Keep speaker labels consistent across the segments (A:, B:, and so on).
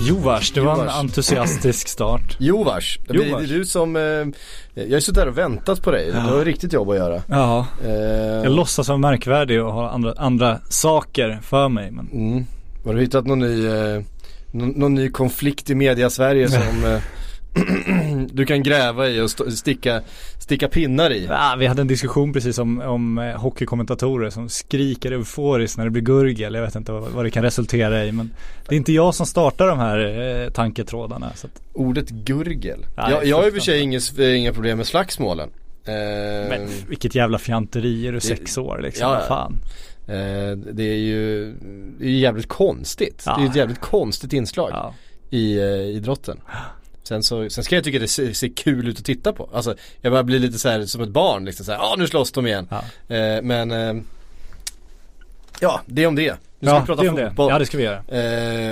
A: Jovars,
B: det var en entusiastisk start.
A: Jovars, det är
B: Jovars.
A: du som, eh, jag har suttit där och väntat på dig. Du har riktigt jobb att göra.
B: Ja,
A: Eh,
B: jag låtsas vara märkvärdig och ha andra, andra saker för mig. Men
A: mm. Har du hittat någon ny, eh, någon, någon ny konflikt i media-Sverige som eh, du kan gräva i och st- sticka, sticka pinnar i?
B: Ja, vi hade en diskussion precis om, om eh, hockeykommentatorer som skriker euforiskt när det blir gurgel. Jag vet inte vad, vad det kan resultera i men det är inte jag som startar de här eh, tanketrådarna. Att,
A: Ordet gurgel.
B: Ja,
A: jag, jag har i och för sig inget, inga problem med slagsmålen. Eh,
B: men vilket jävla fjanteri, är du sex år liksom?
A: ja,
B: fan.
A: eh, det är ju det är jävligt konstigt.
B: Ja.
A: Det är ju ett jävligt konstigt inslag i eh, idrotten. Sen, så, sen ska jag tycka det ser, ser kul ut att titta på. Alltså jag börjar bli lite så här som ett barn liksom så här, ja nu slåss de igen.
B: Ja.
A: Eh, men eh, ja, det är om det. Nu ska
B: Ja,
A: vi prata
B: det om det.
A: fotboll.
B: Ja det ska vi göra.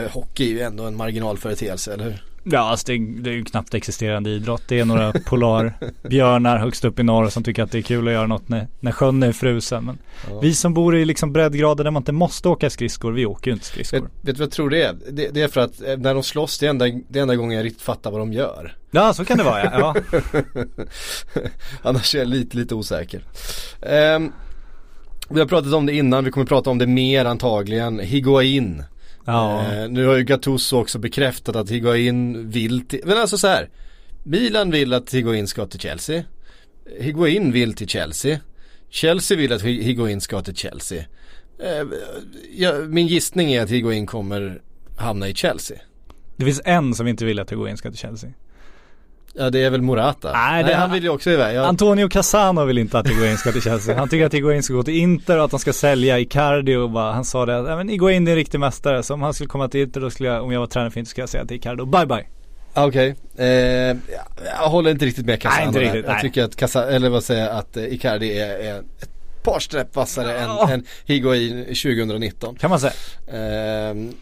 A: Eh, hockey är ju ändå en marginalföreteelse, eller hur?
B: Ja, alltså det, är, det är ju knappt existerande idrott. Det är några polarbjörnar högst upp i norr som tycker att det är kul att göra något när, när sjön är frusen. Men
A: Ja.
B: vi som bor i liksom breddgrader där man inte måste åka skridskor, vi åker ju inte
A: Vet,
B: skridskor.
A: vet du vad jag tror det är? Det, det är för att eh, när de slåss, det är enda, det är enda gången jag riktigt fattar vad de gör.
B: Ja, så kan det vara ja. ja.
A: Annars är jag lite, lite osäker. Ehm, vi har pratat om det innan, vi kommer prata om det mer antagligen. Higuain.
B: ja.
A: Eh, nu har ju Gattuso också bekräftat att Higuain vill till, men alltså så här. Milan vill att Higuain ska till Chelsea. Higuain vill till Chelsea. Chelsea vill att Hi- Higuain ska till Chelsea. Eh, ja, min gissning är att Higuain kommer hamna i Chelsea.
B: Det finns en som inte vill att Higuain ska till Chelsea.
A: Ja det är väl Morata.
B: Nej, det-
A: han vill ju också iväg. Jag,
B: Antonio Casano vill inte att Higuain ska till Chelsea. Han tycker att Higuain ska gå till Inter och att de ska sälja Icardi och bara, han sa det att, "Ja, men Higuain är en riktig mästare. Så om han skulle komma till Inter då skulle jag, om jag var tränare för Inter skulle jag säga till Icardi, bye bye.
A: Ah, Okej, eh, jag håller inte riktigt med Casano
B: Nej, inte riktigt,
A: Jag
B: nej.
A: tycker att Casa, eller vad säger jag, att eh, Icardi är, är ett par strepp vassare
B: Ja.
A: än, än Higuain 2019.
B: Kan man säga.
A: Ehm,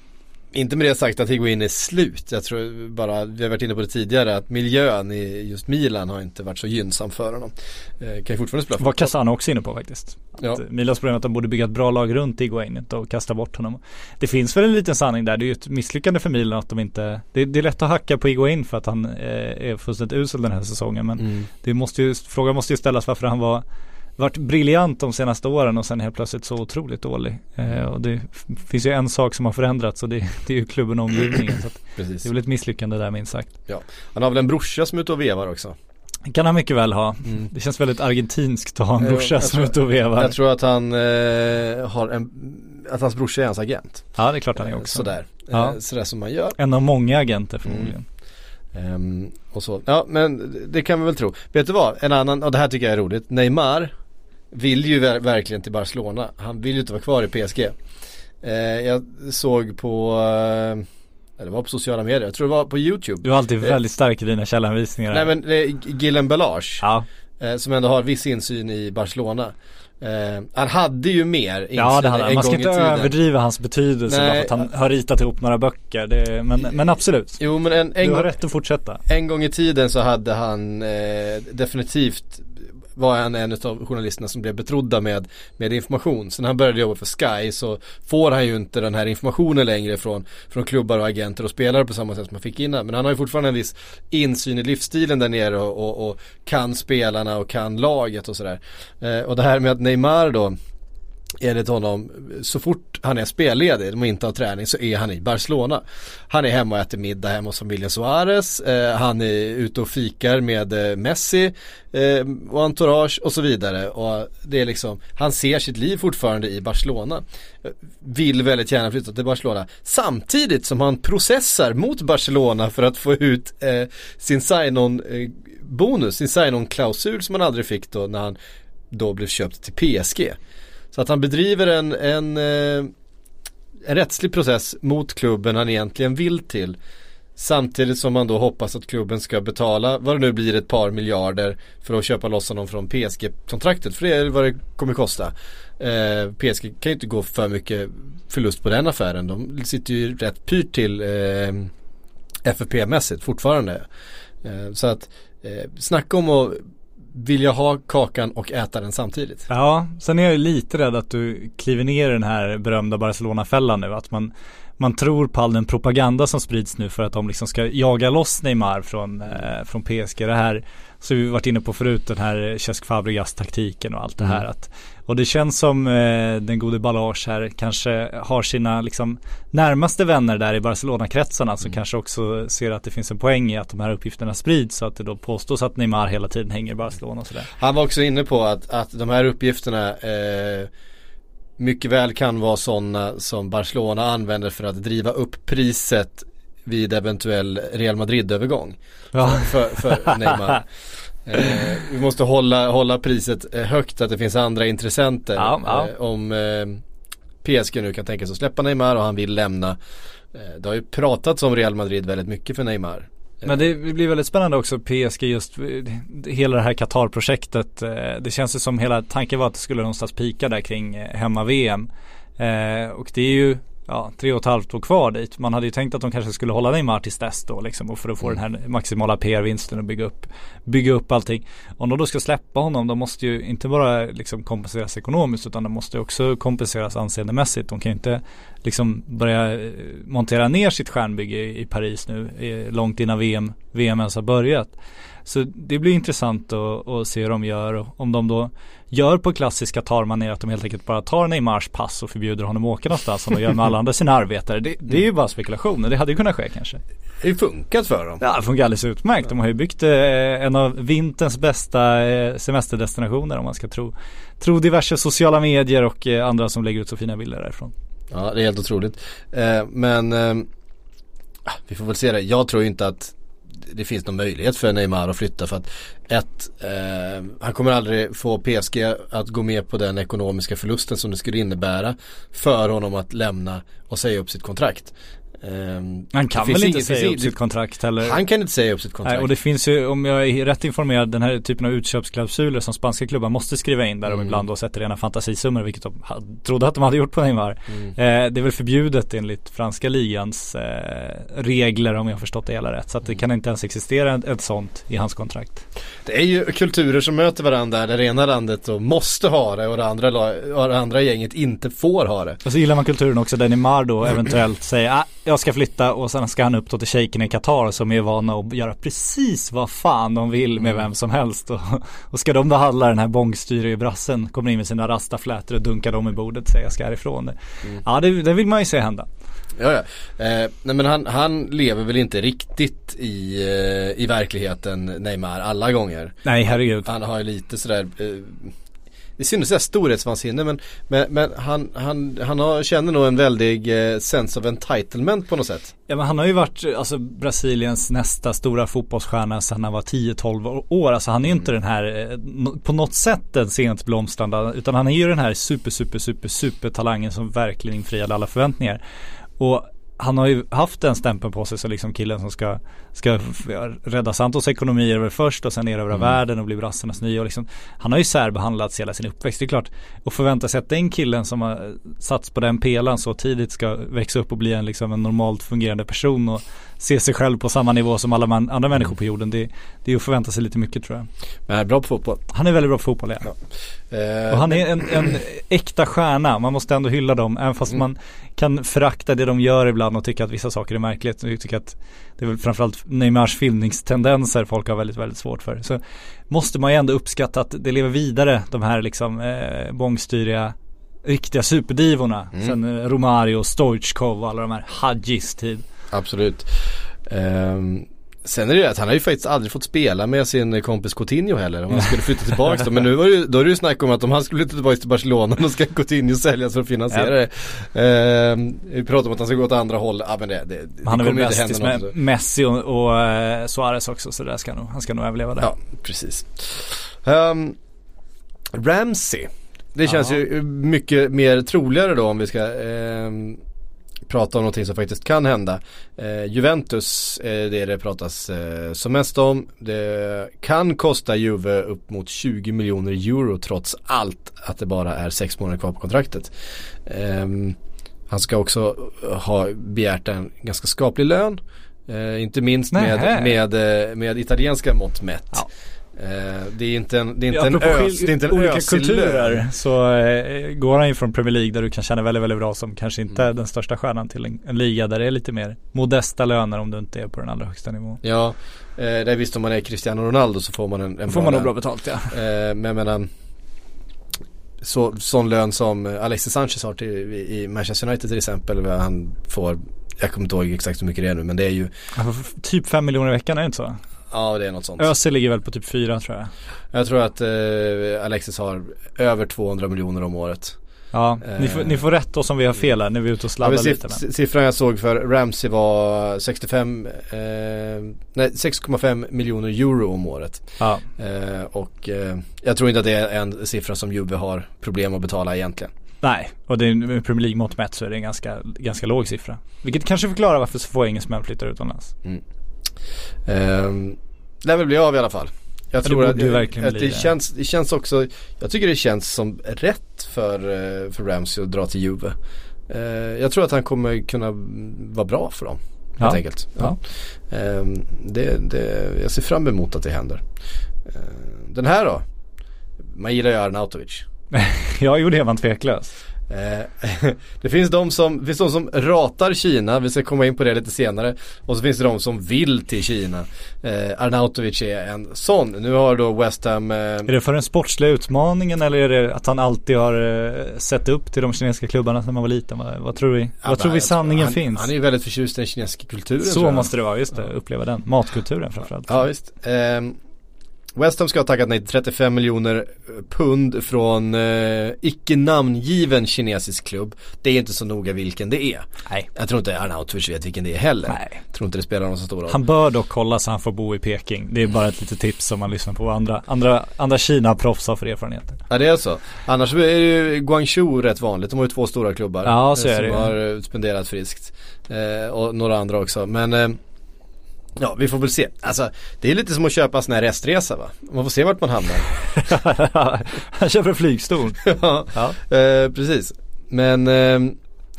A: inte med det sagt att Higuain är slut. Jag tror bara, vi har varit inne på det tidigare, att miljön i just Milan har inte varit så gynnsam för honom. Eh, kan ju fortfarande spela
B: var. Casano också inne på faktiskt.
A: Ja.
B: Att Milans problem är att de borde bygga ett bra lag runt Higuain inte och kasta bort honom. Det finns väl en liten sanning där. Det är ju ett misslyckande för Milan att de inte, det, det är lätt att hacka på Higuain för att han eh, är fullständigt usel den här säsongen. Men
A: Mm.
B: det måste ju, frågan måste ju ställas varför han var varit briljant de senaste åren och sen helt plötsligt så otroligt dålig. Eh, och det finns ju en sak som har förändrats och det, det är ju klubben och omgivningen. så det är väl ett misslyckande där minst sagt.
A: Han har väl en brorsa som är ute och vevar också.
B: Kan han mycket väl ha.
A: Mm.
B: Det känns väldigt argentinskt att ha en
A: Eh,
B: brorsa
A: jag
B: som är ute och vevar.
A: Jag tror att han eh, har en, att hans brorsa är hans agent.
B: Ja det är klart han är
A: Eh,
B: också.
A: Sådär.
B: Ja.
A: Eh, sådär som man gör.
B: En av många agenter förmodligen.
A: Ehm, och så. Ja men det kan vi väl tro. Vet du vad? En annan, och det här tycker jag är roligt. Neymar vill ju ver- verkligen till Barcelona. Han vill ju inte vara kvar i PSG. Eh, jag såg på, eh, det var på sociala medier, jag tror det var på YouTube.
B: Du är alltid
A: Eh,
B: väldigt stark i dina källanvisningar.
A: Nej men är Gillen Belage.
B: Ja,
A: Eh, som ändå har viss insyn i Barcelona. Eh, han hade ju mer
B: ja det hade han. Man ska inte överdriva hans betydelse
A: Nej.
B: bara för att han har ritat ihop några böcker. Det, men, men absolut.
A: Jo men en, en,
B: du har
A: gång,
B: rätt att fortsätta.
A: en gång i tiden så hade han eh, definitivt var han en av journalisterna som blev betrodda med, med information. Så när han började jobba för Sky så får han ju inte den här informationen längre från, från klubbar och agenter och spelare på samma sätt som han fick innan. Men han har ju fortfarande en viss insyn i livsstilen där nere och, och, och kan spelarna och kan laget och sådär. Eh, och det här med att Neymar då enligt honom, så fort han är spelledig och inte har träning så är han i Barcelona. Han är hemma och äter middag hemma hos familjen Suarez, eh, han är ute och fikar med eh, Messi eh, och entourage och så vidare. Och det är liksom, han ser sitt liv fortfarande i Barcelona. Eh, vill väldigt gärna flytta till Barcelona. Samtidigt som han processar mot Barcelona för att få ut eh, sin sign-on eh, bonus, sin sign-on klausul som han aldrig fick då när han då blev köpt till PSG. Så att han bedriver en, en, eh, en rättslig process mot klubben han egentligen vill till. Samtidigt som man då hoppas att klubben ska betala vad det nu blir ett par miljarder för att köpa loss honom från PSG-kontraktet. För det är vad det kommer kosta. Eh, PSG kan ju inte gå för mycket förlust på den affären. De sitter ju rätt pyrt till eh, FFP-mässigt fortfarande. Eh, så att eh, snacka om att vilja ha kakan och äta den samtidigt.
B: Ja, sen är jag lite rädd att du kliver ner i den här berömda Barcelona-fällan nu. Att man, man tror på all den propaganda som sprids nu för att de liksom ska jaga loss Neymar från, eh, från PSG. Det här så vi varit inne på förut den här Cesc Fabregas taktiken och allt det här.
A: Mm.
B: Att, och det känns som eh, den gode Ballage här kanske har sina liksom närmaste vänner där i Barcelona-kretsarna som kanske också ser att det finns en poäng i att de här uppgifterna sprids så att det då påstås att Neymar hela tiden hänger i Barcelona och sådär.
A: Han var också inne på att, att de här uppgifterna eh, mycket väl kan vara sådana som Barcelona använder för att driva upp priset vid eventuell Real Madrid-övergång.
B: Ja.
A: För, för Neymar. Eh, vi måste hålla, hålla priset eh, högt att det finns andra intressenter.
B: Ja, ja.
A: Eh, om eh, PSG nu kan tänka sig att släppa Neymar och han vill lämna. Eh, det har ju pratats om Real Madrid väldigt mycket för Neymar.
B: Men det blir väldigt spännande också PSG just eh, hela det här Qatar-projektet. Eh, det känns ju som hela tanken var att det skulle någonstans pika där kring eh, hemma-VM. Och det är ju ja, tre och ett halvt år kvar dit. Man hade ju tänkt att de kanske skulle hålla Neymar tills dess då liksom och för att få den här maximala PR-vinsten och bygga upp, bygga upp allting. Om de då ska släppa honom, de måste ju inte bara liksom kompenseras ekonomiskt utan de måste också kompenseras anseendemässigt. De kan ju inte liksom börja eh, montera ner sitt stjärnbygge i, i Paris nu eh, långt innan VM, VM ens har börjat. Så det blir intressant att, att se hur de gör om de då gör på klassiska Qatar-manér att de helt enkelt bara tar Neymars pass och förbjuder honom att åka någonstans som de gör med alla andra sina arbetare. Det, det är ju bara spekulationer, det hade ju kunnat ske kanske.
A: Det har ju funkat för dem.
B: Ja, det funkar alldeles utmärkt. De har ju byggt eh, en av vinterns bästa eh, semesterdestinationer om man ska tro, tro diverse sociala medier och eh, andra som lägger ut så fina bilder därifrån.
A: Ja, det är helt otroligt. Men ah, vi får väl se det. Jag tror ju inte att det finns någon möjlighet för Neymar att flytta för att ett, eh, han kommer aldrig få PSG att gå med på den ekonomiska förlusten som det skulle innebära för honom att lämna och säga upp sitt kontrakt. Eh,
B: Han kan väl inte säga upp sitt kontrakt heller?
A: Han kan inte säga upp sitt kontrakt.
B: Nej, och det finns ju, om jag är rätt informerad, den här typen av utköpsklausuler som spanska klubbar måste skriva in där de
A: Mm.
B: ibland då sätter rena fantasisummor, vilket de trodde att de hade gjort på Neymar.
A: Mm.
B: Eh, det är väl förbjudet enligt franska ligans eh, regler om jag har förstått det hela rätt. Så att det kan inte ens existera ett, ett sånt i hans kontrakt.
A: Det är ju kulturer som möter varandra där det ena landet då måste ha det och det andra, och det andra gänget inte får ha det.
B: Och så gillar man kulturen också där Neymar då eventuellt säger ah, jag ska flytta och sen ska han upp då till shejken i Qatar som är vana att göra precis vad fan de vill med vem som helst. Och, och ska de behandla den här bångstyriga brassen, kommer in med sina rastaflätor och dunkar dem i bordet och säger jag ska härifrån. Ja det, det vill man ju se hända.
A: Ja, ja. Eh, nej men han, han lever väl inte riktigt i, eh, i verkligheten Neymar alla gånger.
B: Nej herregud.
A: Han har ju lite sådär eh, det är synd att säga storhetsvansinne men, men, men han, han, han har, känner nog en väldig eh, sense of entitlement på något sätt.
B: Ja men han har ju varit alltså Brasiliens nästa stora fotbollsstjärna sedan han var 10-12 år. Alltså han är ju inte den här eh, på något sätt den sent blomstrande utan han är ju den här super super super super talangen som verkligen infriade alla förväntningar. Och han har ju haft den stämpeln på sig som liksom killen som ska, ska f- rädda Santos ekonomier väl först och sen erövra världen och bli brassarnas nya och liksom, Han har ju särbehandlats hela sin uppväxt. Det är klart, att förvänta sig att den killen som har satts på den pelaren så tidigt ska växa upp och bli en, liksom, en normalt fungerande person och se sig själv på samma nivå som alla man, andra människor på jorden. Det, det är att förvänta sig lite mycket tror jag.
A: Men han är bra på fotboll.
B: Han är väldigt bra på fotboll ja.
A: Eh,
B: Och han är en, en äkta stjärna, man måste ändå hylla dem. Även fast
A: Mm.
B: man kan förakta det de gör ibland och tycka att vissa saker är märkligt. Jag tycker att det är väl framförallt Neymars filmningstendenser folk har väldigt, väldigt svårt för. Så måste man ju ändå uppskatta att det lever vidare, de här liksom eh, bångstyriga riktiga superdivorna.
A: Mm.
B: Sen eh, Romario, Stoichkov och alla de här Hadjis tid.
A: Absolut. Ehm, sen är det ju att han har ju faktiskt aldrig fått spela med sin kompis Coutinho heller om han skulle flytta tillbaka då. Men nu var det ju, då är det ju snack om att om han skulle flytta tillbaka till Barcelona då ska Coutinho säljas för att finansiera det. Ehm, vi pratar om att han ska gå åt andra håll. Ja men det, det, det
B: Han är väl bästis med. Messi och, och eh, Suarez också så där ska nog, han ska nog överleva där.
A: Ja, precis. Um, Ramsey. Det känns
B: Ja.
A: ju mycket mer troligare då om vi ska ehm, prata om någonting som faktiskt kan hända. Eh, Juventus är det det pratas eh, som mest om. Det kan kosta Juve upp mot 20 miljoner euro trots allt att det bara är sex månader kvar på kontraktet. Ehm, han ska också ha begärt en ganska skaplig lön. Eh, inte minst med,
B: Nähä.
A: med, eh, med italienska mått mätt.
B: Ja.
A: Eh, det är inte en, det är inte
B: Ja,
A: en ös, det är inte en
B: olika kulturer så eh, går han ju från Premier League där du kan känna väldigt, väldigt bra som kanske inte
A: Mm.
B: är den största stjärnan till en, en liga där det är lite mer modesta löner om du inte är på den allra högsta nivån.
A: Ja, eh, det är visst om man är Cristiano Ronaldo så får man en, en
B: får man nog bra betalt ja.
A: Eh, men jag menar så, sån lön som Alexis Sanchez har till, i Manchester United till exempel. Han får, jag kommer inte ihåg exakt hur mycket det är nu men det är ju,
B: Typ 5 miljoner i veckan är det inte så?
A: Ja det är något sånt.
B: Özil ligger väl på typ 4 tror jag.
A: Jag tror att eh, Alexis har över 200 miljoner om året.
B: Ja, ni,
A: Eh.
B: får, ni får rätt oss om vi har fel här när vi är ute och
A: Ja,
B: sladdar
A: men
B: lite. Men.
A: siffran jag såg för Ramsey var 65, eh, nej 6,5 miljoner euro om året.
B: Ja.
A: Eh, och eh, jag tror inte att det är en siffra som Juve har problem att betala egentligen.
B: Nej, och det är med Premier League mått mätt så är det en ganska, ganska låg siffra. Vilket kanske förklarar varför så få engelsmän flyttar utomlands.
A: Um, lär väl bli av i alla fall. Jag tror att, att
B: bli
A: det, känns, det känns också, jag tycker det känns som rätt för, eh, för Ramsey att dra till Juve. Eh, jag tror att han kommer kunna vara bra för dem.
B: Ja.
A: Helt enkelt.
B: Ja.
A: Ehm, det, det, jag ser fram emot att det händer. Ehm, den här då? Man gillar ju Arnautovic.
B: Ja, jo det är man tveklös.
A: Eh, det finns de som, det finns de som ratar Kina, vi ska komma in på det lite senare. Och så finns det de som vill till Kina. Eh, Arnautovic är en sån. Nu har då West Ham eh,
B: Är det för den sportsliga utmaningen eller är det att han alltid har eh, sett upp till de kinesiska klubbarna sedan man var liten? Vad, vad tror vi?
A: Ja,
B: vad tror vi sanningen
A: han,
B: finns?
A: Han är ju väldigt förtjust i den kinesiska kulturen
B: Så måste det vara, just det. Uppleva den. Matkulturen framförallt.
A: Ja visst. Ehm, West Ham ska ha tackat nej till 35 miljoner pund från eh, icke namngiven kinesisk klubb. Det är inte så noga vilken det är.
B: Nej.
A: Jag tror inte Arnautovic vet vilken det är heller.
B: Nej.
A: Jag tror inte det spelar någon så stor roll.
B: Han bör dock kolla så han får bo i Peking. Det är bara ett litet tips om man lyssnar på vad andra, andra, andra Kina-proffs har för erfarenheter.
A: Ja det är så. Annars är ju Guangzhou rätt vanligt. De har ju två stora klubbar.
B: Ja, så
A: eh,
B: är
A: som
B: det ju.
A: har eh, spenderat friskt. Eh, och några andra också. Men eh, Ja vi får väl se. Alltså det är lite som att köpa sån här restresa va. Man får se vart man hamnar.
B: han köper en flygstol.
A: ja,
B: Ja.
A: eh, precis. Men eh,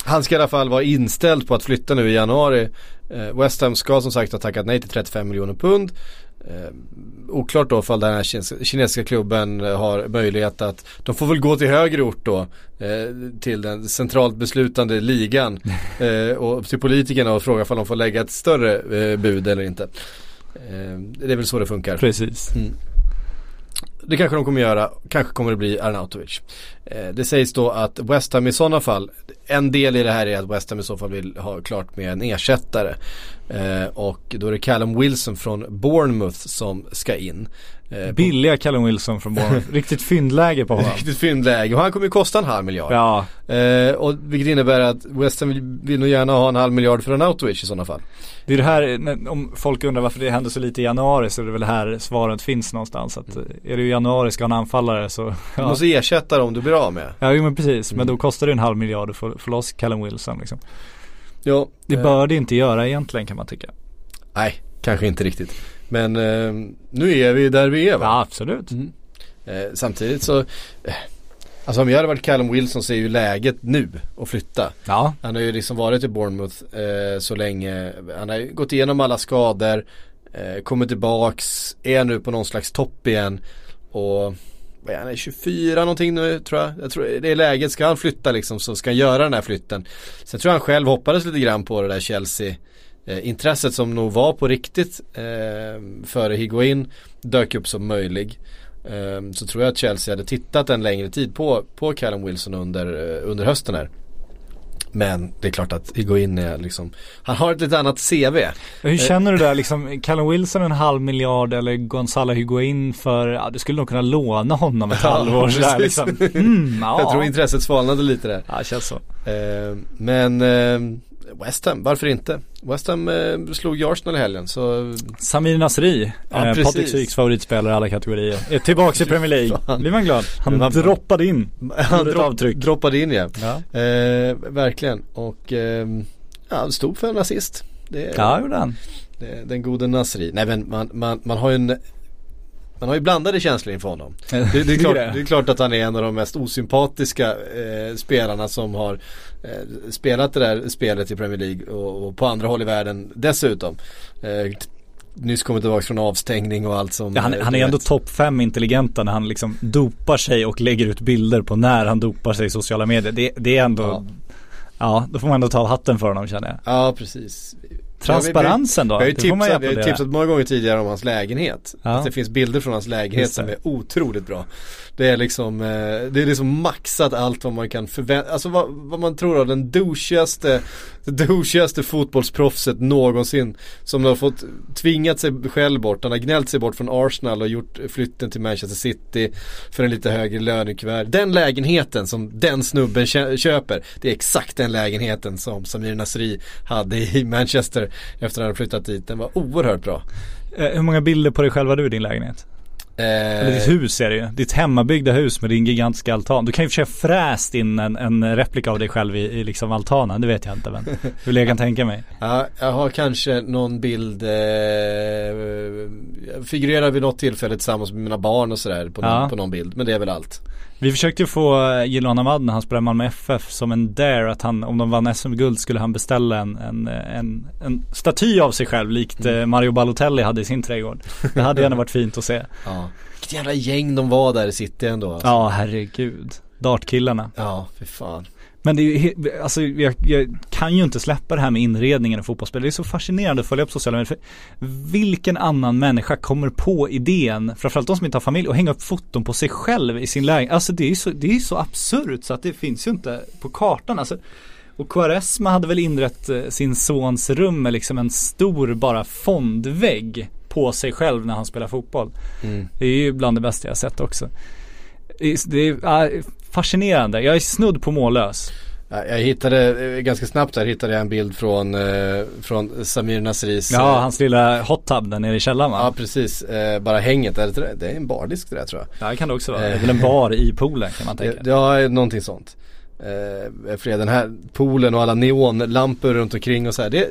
A: han ska i alla fall vara inställd på att flytta nu i januari. Eh, West Ham ska som sagt ha tackat nej till 35 miljoner pund. Oklart då ifall den här kinesiska, klubben eh, har möjlighet att, de får väl gå till högre ort då. Eh, till den centralt beslutande ligan. Eh, och till politikerna och fråga ifall de får lägga ett större bud eller inte. Det är väl så det funkar.
B: Precis.
A: Det kanske de kommer göra, kanske kommer det bli Arnautovic. Eh, det sägs då att West Ham i sådana fall, en del i det här är att West Ham i så fall vill ha klart med en ersättare. Eh, och då är det Callum Wilson från Bournemouth som ska in. Eh,
B: Billiga Callum Wilson från Bournemouth. Riktigt fyndläge på honom.
A: Riktigt fyndläge och han kommer ju kosta en halv miljard.
B: Ja,
A: Eh, och vilket innebär att West Ham vill, vill nog gärna ha en halv miljard för Arnautovic i sådana fall.
B: det är det här, om folk undrar varför det händer så lite i januari så är det väl här svaret finns någonstans. Att eh, är det i januari ska ha en anfallare så,
A: Du
B: ja.
A: måste ersätta dem du blir av med.
B: Ja, jo, men precis. Men
A: Mm.
B: då kostar det en halv miljard att få, få loss Callum Wilson liksom.
A: Ja,
B: Det
A: eh,
B: bör det inte göra egentligen kan man tycka.
A: Nej, kanske inte riktigt. Men eh, nu är vi där vi är va?
B: Ja, absolut.
A: Mm. Eh, samtidigt så, eh, alltså om jag hade varit Callum Wilson så är ju läget nu att flytta.
B: Ja,
A: Han har ju liksom varit i Bournemouth eh, så länge. Han har ju gått igenom alla skador, eh, kommit tillbaks, är nu på någon slags topp igen. Och vad är han, är 24 någonting nu tror jag. Jag tror det är läget, ska han flytta liksom så ska han göra den här flytten. Sen tror jag han själv hoppades lite grann på det där Chelsea eh, intresset som nog var på riktigt eh, före Higuain dök upp som möjlig. Eh, så tror jag att Chelsea hade tittat en längre tid på, på Callum Wilson under, eh, under hösten här. Men det är klart att Higuain är liksom, han har ett lite annat CV.
B: hur känner du där liksom, Callum Wilson en halv miljard eller Gonzalo Higuain för, ja du skulle nog kunna låna honom ett
A: Ja,
B: halvår sådär liksom. Mm, ja.
A: Jag tror intresset svalnade lite där.
B: Ja, det känns så.
A: Eh, men eh, West Ham, varför inte? West Ham eh, slog ju Arsenal i helgen så
B: Samir Nasri,
A: Ja,
B: eh. Patrik Syks favoritspelare i alla kategorier, är tillbaka i Premier League. Blir man glad? Han
A: Man-
B: droppade in.
A: han dropp,
B: avtryck.
A: droppade in ja.
B: Ja,
A: Eh, verkligen och eh, ja, han stod för en assist. Det,
B: ja gjorde han.
A: det, den gode Nasri. Nej men man, man, man har ju en man har ju blandade känslor inför honom. Det, det, är klart, det är klart att han är en av de mest osympatiska eh, spelarna som har eh, spelat det där spelet i Premier League och, och på andra håll i världen dessutom. Eh, nyss kommit tillbaka från avstängning och allt som
B: Ja, han,
A: eh,
B: han är ändå topp fem intelligenta när han liksom dopar sig och lägger ut bilder på när han dopar sig i sociala medier. Det, det är ändå,
A: Ja.
B: ja. då får man ändå ta av hatten för honom känner jag.
A: Ja precis.
B: Transparensen då?
A: Jag har ju tipsat, jag har tipsat många gånger tidigare om hans lägenhet.
B: Ja.
A: Att det finns bilder från hans lägenhet som är otroligt bra. Det är liksom, eh, det är liksom maxat allt vad man kan förvänta, alltså vad, vad man tror av den douchigaste, det douchigaste fotbollsproffset någonsin. Som har fått tvingat sig själv bort, han har gnällt sig bort från Arsenal och gjort flytten till Manchester City för en lite högre lönekuvert. Den lägenheten som den snubben köper, det är exakt den lägenheten som Samir Nasri hade i Manchester efter att han hade flyttat dit. Den var oerhört bra.
B: Eh, hur många bilder på dig själv har du i din lägenhet? Eller ditt
A: Eh,
B: hus är det ju. Ditt hemmabyggda hus med din gigantiska altan. Du kan ju för sig fräst in en, en replika av dig själv i, i liksom altanen, det vet jag inte men hur jag kan tänka mig.
A: ja, jag har kanske någon bild, eh, jag figurerar vid något tillfälle tillsammans med mina barn och sådär på,
B: Ja.
A: någon, på någon bild. Men det är väl allt.
B: Vi försökte ju få eh, Jiloan Ahmad när han spelade Malmö FF som en dare att han, om de vann SM-guld skulle han beställa en, en, en, en staty av sig själv likt
A: Mm.
B: eh, Mario Balotelli hade i sin trädgård. Det hade gärna varit fint att se.
A: Ja. Vilket jävla gäng de var där i city ändå. Alltså.
B: Ja, herregud. Dartkillarna.
A: Ja, för fan.
B: Men det är ju, alltså jag, jag kan ju inte släppa det här med inredningen och fotbollsspel. Det är så fascinerande att följa upp sociala medier. För vilken annan människa kommer på idén, framförallt de som inte har familj, att hänga upp foton på sig själv i sin lägenhet. Alltså det är ju så, det är så absurt så att det finns ju inte på kartan. Alltså, och Quaresma hade väl inrett eh, sin sons rum med liksom en stor bara fondvägg på sig själv när han spelar fotboll.
A: Mm.
B: Det är ju bland det bästa jag sett också. Det är, ja, fascinerande. Jag är snudd på mållös.
A: Ja, Jag hittade, eh, ganska snabbt där hittade jag en bild från, eh, från Samir Nasris
B: Ja,
A: eh,
B: hans lilla hot tub där nere i källaren va?
A: Ja precis, bara hänget, där, det är en bardisk det där tror jag.
B: Ja, det kan det också vara. Det är väl en bar i poolen kan man tänka.
A: Ja, någonting sånt. Eh, för den här poolen och alla neonlampor runt omkring och så här. Det,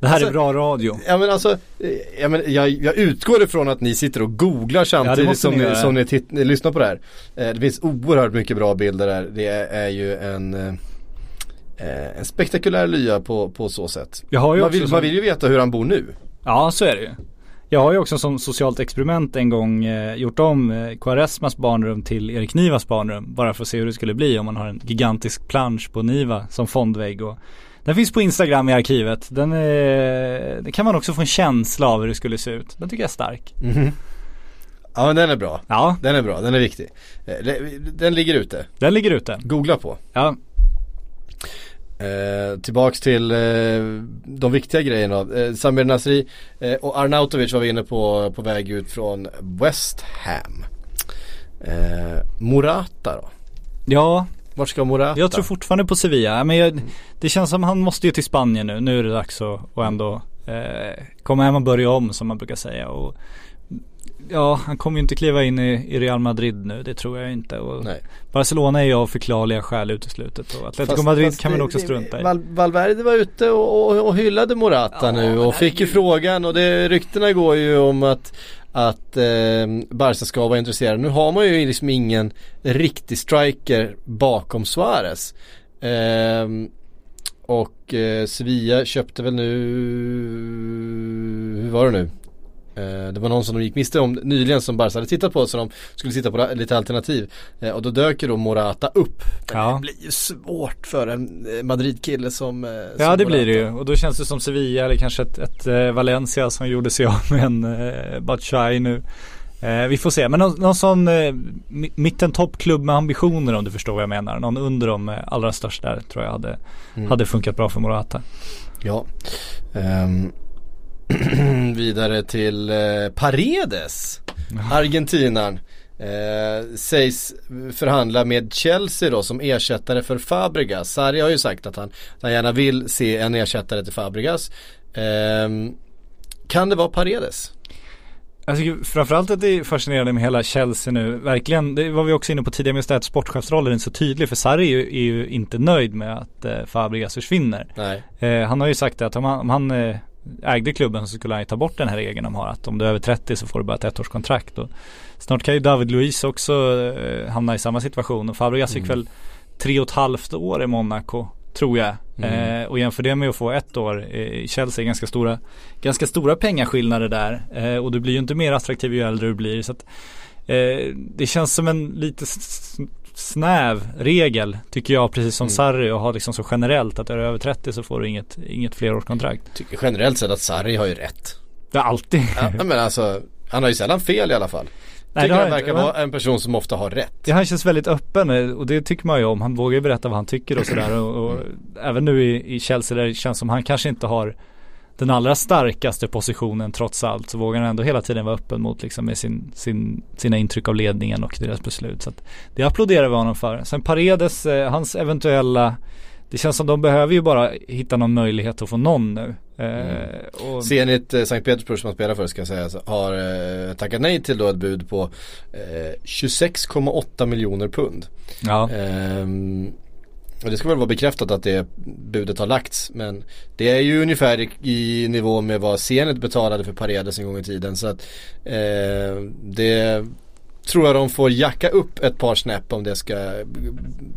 B: Det här
A: alltså-
B: är bra radio.
A: ja men alltså, eh, ja, men jag, jag utgår ifrån att ni sitter och googlar samtidigt
B: måste
A: som,
B: ni
A: som ni, titt, ni lyssnar på det här. Eh, det finns oerhört mycket bra bilder där. Det är, är ju en, eh, eh, en spektakulär lya på, på så sätt. Man vill,
B: som-
A: man vill ju veta hur han bor nu.
B: Ja, så är det ju. Jag har ju också som socialt experiment en gång eh, gjort om eh, Quaresmas barnrum till Erik Nivas barnrum. Bara för att se hur det skulle bli om man har en gigantisk plansch på Niva som fondvägg. Och den finns på Instagram i arkivet. Den är, det kan man också få en känsla av hur det skulle se ut. Den tycker jag är stark.
A: Ja men den är bra.
B: Ja,
A: Den är bra, den är viktig. Eh, Den ligger ute.
B: den ligger ute.
A: Googla på.
B: Ja,
A: Eh, tillbaks till eh, de viktiga grejerna. Eh, Samir Nasri eh, och Arnautovic var vi inne på på väg ut från West Ham. Eh, Morata då?
B: ja
A: Vart ska Morata?
B: Jag tror fortfarande på Sevilla. Men jag, det känns som han måste ju till Spanien nu. Nu är det dags att, att ändå eh, komma hem och börja om som man brukar säga. Och, ja, han kommer ju inte kliva in i, i Real Madrid nu. Det tror jag inte. Och. Barcelona är ju av förklarliga skäl uteslutet. Och Atletico
A: Fast-
B: Madrid
A: fast
B: kan man också strunta i.
A: Val, Valverde var ute och, och, och hyllade Morata
B: Ja,
A: nu och fick ju frågan och det, ryktena går ju om att att eh, Barca ska vara intresserade. Nu har man ju liksom ingen riktig striker bakom Suarez. Eh, och eh, Sevilla köpte väl nu, hur var det nu? Eh, det var någon som de gick miste om nyligen som Barca hade tittat på så de skulle titta på lite alternativ. Eh, och då dök ju då Morata upp.
B: Ja.
A: det blir ju svårt för en eh, Madrid-kille som eh,
B: Ja
A: som
B: det blir det
A: Morata.
B: ju och då känns det som Sevilla eller kanske ett, ett Valencia som gjorde sig av med en eh, Batshuayi nu. Eh, vi får se, men någon, någon sån eh, mi- mittentoppklubb med ambitioner om du förstår vad jag menar. Någon under de eh, allra största tror jag hade,
A: Mm.
B: hade funkat bra för Morata.
A: Ja. Ehm, vidare till eh, Paredes. Argentinaren. Eh, sägs förhandla med Chelsea då som ersättare för Fabregas. Sarri har ju sagt att han, att han gärna vill se en ersättare till Fabregas. Eh, kan det vara Paredes?
B: Jag tycker framförallt att det är fascinerande med hela Chelsea nu. Verkligen, det var vi också inne på tidigare med att sportchefsrollen är så tydlig. För Sarri är ju, är ju inte nöjd med att eh, Fabregas försvinner.
A: Nej.
B: Eh, han har ju sagt att om han, om han eh, ägde klubben så skulle han ju ta bort den här regeln de har. Att om du är över 30 så får du bara ett ettårskontrakt. Och snart kan ju David Luiz också eh, hamna i samma situation. Och Fabregas fick väl tre och ett halvt år i Monaco. Tror jag. Eh, och jämför det med att få ett år i Chelsea, ganska stora, ganska stora pengaskillnader där. Eh, och du blir ju inte mer attraktiv ju äldre du blir. Så att, eh, det känns som en lite snäv regel tycker jag, precis som Sarri och har liksom så generellt att är du över 30 så får du inget, inget flerårskontrakt.
A: Tycker generellt sett att Sarri har ju rätt.
B: Det är alltid.
A: Ja, men alltså, han har ju sällan fel i alla fall.
B: Nej,
A: Tycker han verkar
B: inte.
A: vara en person som ofta har rätt.
B: Det han känns väldigt öppen och det tycker man ju om. Han vågar ju berätta vad han tycker och sådär. Och, och även nu i, i Chelsea där det känns som han kanske inte har den allra starkaste positionen trots allt. Så vågar han ändå hela tiden vara öppen mot liksom med sin, sin, sina intryck av ledningen och deras beslut. Så att det applåderar vi honom för. Sen Paredes, eh, hans eventuella det känns som de behöver ju bara hitta någon möjlighet att få någon nu. Eh, och,
A: Zenit eh, Sankt Petersburg som han spelar för ska sägas har eh, tackat nej till då ett bud på eh, 26,8 miljoner pund.
B: ja.
A: Ehm, och det ska väl vara bekräftat att det budet har lagts men det är ju ungefär i, i nivå med vad Zenit betalade för Paredes en gång i tiden så att eh, det tror jag de får jacka upp ett par snäpp om det ska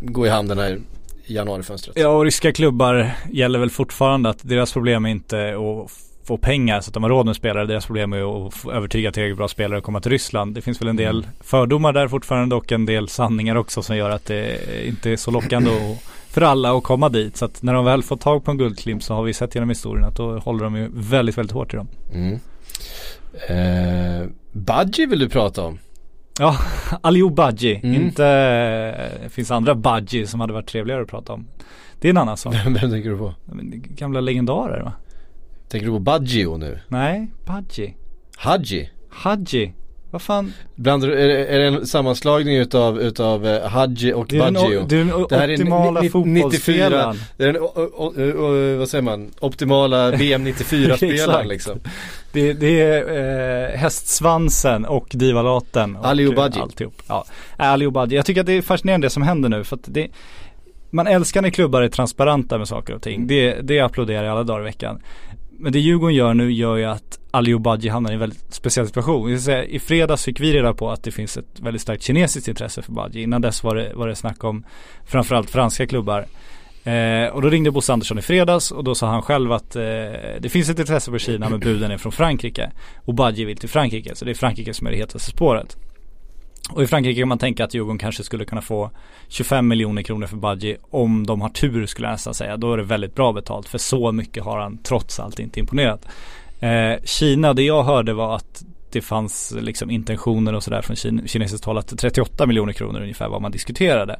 A: gå i hamn den här januarifönstret.
B: Ja och ryska klubbar gäller väl fortfarande att deras problem är inte att få pengar så att de har råd med spelare. Deras problem är att övertyga tillräckligt bra spelare att komma till Ryssland. Det finns väl en del fördomar där fortfarande och en del sanningar också som gör att det inte är så lockande för alla att komma dit. Så att när de väl får tag på en guldklimp så har vi sett genom historien att då håller de ju väldigt, väldigt hårt i dem.
A: Mm. Eh, Budgie vill du prata om?
B: Ja, Aliou Badji.
A: Mm.
B: Inte, det finns andra Badji som hade varit trevligare att prata om. Det är en annan sak.
A: Vem tänker du på?
B: Gamla legendarer va?
A: Tänker du på Baggio nu?
B: Nej, Badji.
A: Hadji?
B: Hadji. Vad fan?
A: Blandar du, är, är det en sammanslagning utav, utav eh, Hadji och
B: Det är den,
A: Baggio?
B: o- det är den
A: Det här är
B: optimala
A: ni- ni-
B: fotbollsspelaren.
A: 94, det är den, o, o, o, vad säger man, optimala VM 94-spelaren
B: Exakt.
A: liksom.
B: Det, det är eh, hästsvansen och divalaten. och,
A: Ali
B: eh,
A: Obadji.
B: Alltihop. Ja, Ali Obadji. Jag tycker att det är fascinerande det som händer nu. För att det, man älskar när klubbar är transparenta med saker och ting. Det, det applåderar jag alla dagar i veckan. Men det Djurgården gör nu gör ju att Ali Obadji hamnar i en väldigt speciell situation. Säga, I fredags fick vi reda på att det finns ett väldigt starkt kinesiskt intresse för Badji. Innan dess var det, var det snack om framförallt franska klubbar. Eh, och då ringde Bosse Andersson i fredags och då sa han själv att eh, det finns ett intresse för Kina men buden är från Frankrike. Och Badji vill till Frankrike så det är Frankrike som är det hetaste spåret. Och i Frankrike kan man tänka att Djurgården kanske skulle kunna få 25 miljoner kronor för Badji om de har tur skulle jag nästan säga. Då är det väldigt bra betalt för så mycket har han trots allt inte imponerat. Eh, Kina, det jag hörde var att det fanns liksom intentioner och sådär från kin- kinesiskt håll att 38 miljoner kronor ungefär vad man diskuterade.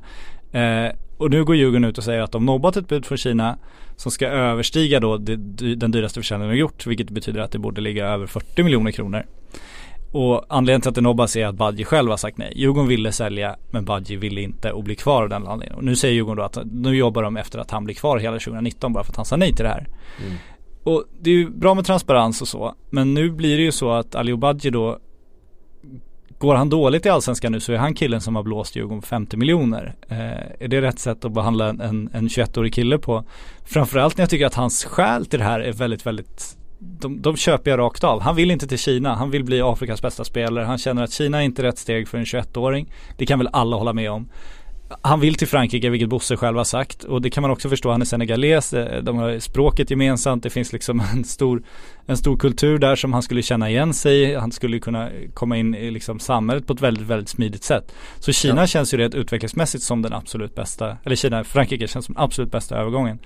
B: Eh, och nu går Djurgården ut och säger att de nobbat ett bud från Kina som ska överstiga då det, den dyraste försäljningen de gjort vilket betyder att det borde ligga över 40 miljoner kronor. Och anledningen till att det nobbas är att Badji själv har sagt nej. Djurgården ville sälja men Badji ville inte och bli kvar av den anledningen. Och nu säger Djurgården då att nu jobbar de efter att han blir kvar hela 2019 bara för att han sa nej till det här. Och det är ju bra med transparens och så. Men nu blir det ju så att Ali Badji då Går han dåligt i Allsvenskan nu så är han killen som har blåst Djurgården på 50 miljoner. Eh, är det rätt sätt att behandla en, en, en 21-årig kille på? Framförallt när jag tycker att hans skäl till det här är väldigt, väldigt de, de köper jag rakt av. Han vill inte till Kina. Han vill bli Afrikas bästa spelare. Han känner att Kina är inte rätt steg för en 21-åring. Det kan väl alla hålla med om. Han vill till Frankrike, vilket Bosse själv har sagt. Och det kan man också förstå. Han är senegales. eh, De har språket gemensamt. Det finns liksom en stor, en stor kultur där som han skulle känna igen sig i. Han skulle kunna komma in i liksom samhället på ett väldigt, väldigt smidigt sätt. Så Kina känns ju rent utvecklingsmässigt som den absolut bästa, eller Kina, Frankrike känns som den absolut bästa övergången.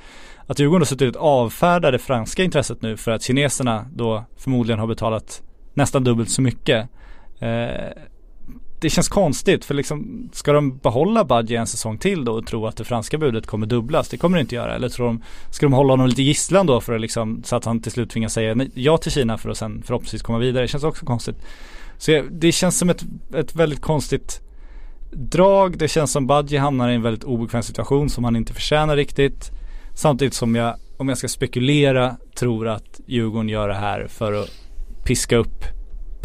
B: Att Djurgården har suttit och avfärdar det franska intresset nu för att kineserna då förmodligen har betalat nästan dubbelt så mycket. Eh, det känns konstigt för liksom ska de behålla Badji en säsong till då och tro att det franska budet kommer dubblas? Det kommer det inte göra. Eller tror de, ska de hålla honom lite gisslan då för att liksom så att han till slut tvingas säga ja till Kina för att sen förhoppningsvis komma vidare? Det känns också konstigt. Så det känns som ett, ett väldigt konstigt drag. Det känns som Badji hamnar i en väldigt obekväm situation som han inte förtjänar riktigt. Samtidigt som jag, om jag ska spekulera, tror att Djurgården gör det här för att piska upp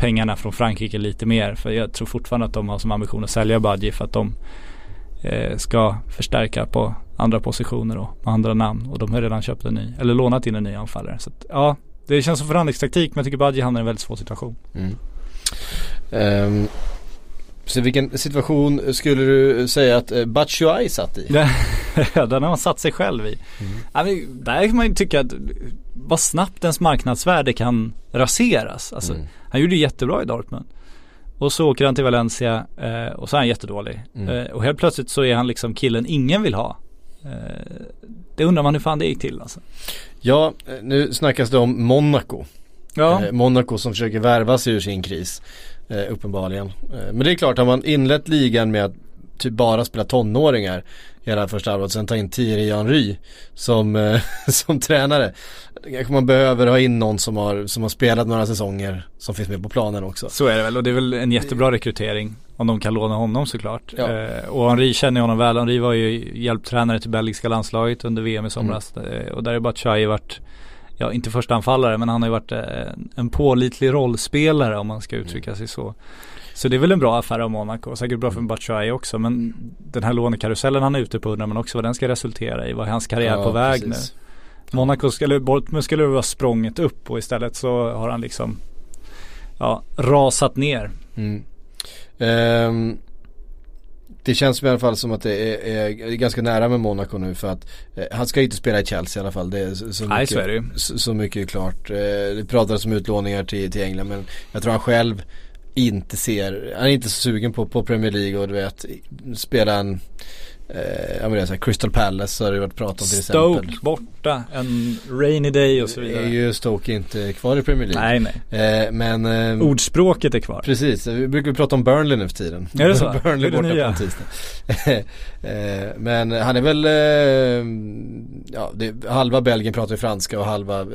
B: pengarna från Frankrike lite mer. För jag tror fortfarande att de har som ambition att sälja Budgie för att de eh, ska förstärka på andra positioner och med andra namn. Och de har redan köpt en ny, eller lånat in en ny anfallare. Så att, ja, det känns som förhandlingstaktik men jag tycker Budgie hamnar i en väldigt svår situation.
A: Mm. Ehm, så vilken situation skulle du säga att Batshuayi satt i?
B: Den har man satt sig själv i. Ja, men där kan man ju tycka att vad snabbt ens marknadsvärde kan raseras. Alltså,
A: Mm.
B: Han gjorde jättebra i Dortmund. Och så åker han till Valencia eh, och så är han jättedålig.
A: Mm.
B: Eh, och helt plötsligt så är han liksom killen ingen vill ha. Eh, det undrar man hur fan det gick till alltså.
A: Ja, eh, nu snackas det om Monaco.
B: Ja,
A: Eh, Monaco som försöker värva sig ur sin kris. Eh, uppenbarligen. Men det är klart, har man inlett ligan med att typ bara spela tonåringar i hela första halvåret. Sen ta in Thierry Henry som, eh, som tränare. Kanske man behöver ha in någon som har, som har spelat några säsonger som finns med på planen också.
B: så är det väl och det är väl en jättebra rekrytering. Om de kan låna honom såklart.
A: Ja.
B: Eh, och Henri känner ju honom väl. Henri var ju hjälptränare till belgiska landslaget under VM i somras. Eh, och där är Batshuayi varit Ja inte första anfallare men han har ju varit eh, en pålitlig rollspelare om man ska uttrycka sig så. Så det är väl en bra affär av Monaco och säkert bra för Batshuayi också men den här lånekarusellen han är ute på undrar man också vad den ska resultera i. Vad är hans karriär
A: Ja,
B: på väg
A: precis.
B: nu? Monaco skulle, Dortmund skulle vara språnget upp och istället så har han liksom ja, rasat ner.
A: Mm. Ehm, det känns i alla fall som att det är, är ganska nära med Monaco nu för att eh, han ska inte spela i Chelsea i alla fall. Det är så, så,
B: Nej,
A: mycket,
B: ju.
A: så, så mycket är klart. Eh, det pratades om utlåningar till, till England men jag tror han själv inte ser, han är inte så sugen på, på Premier League och du vet spela en Eh, ja men det är så här, Crystal Palace har det varit prat om till exempel.
B: Stoke borta, en rainy day och så
A: är
B: vidare.
A: ju Stoke inte kvar i Premier League.
B: Nej nej.
A: Eh, men eh,
B: Ordspråket är kvar.
A: Precis, vi brukar prata om Burnley nu för tiden.
B: Är det så?
A: Burnley
B: Det är det
A: borta
B: nya.
A: på en tisdag. Eh, Men han är väl, ja, det, halva Belgien pratar ju franska och halva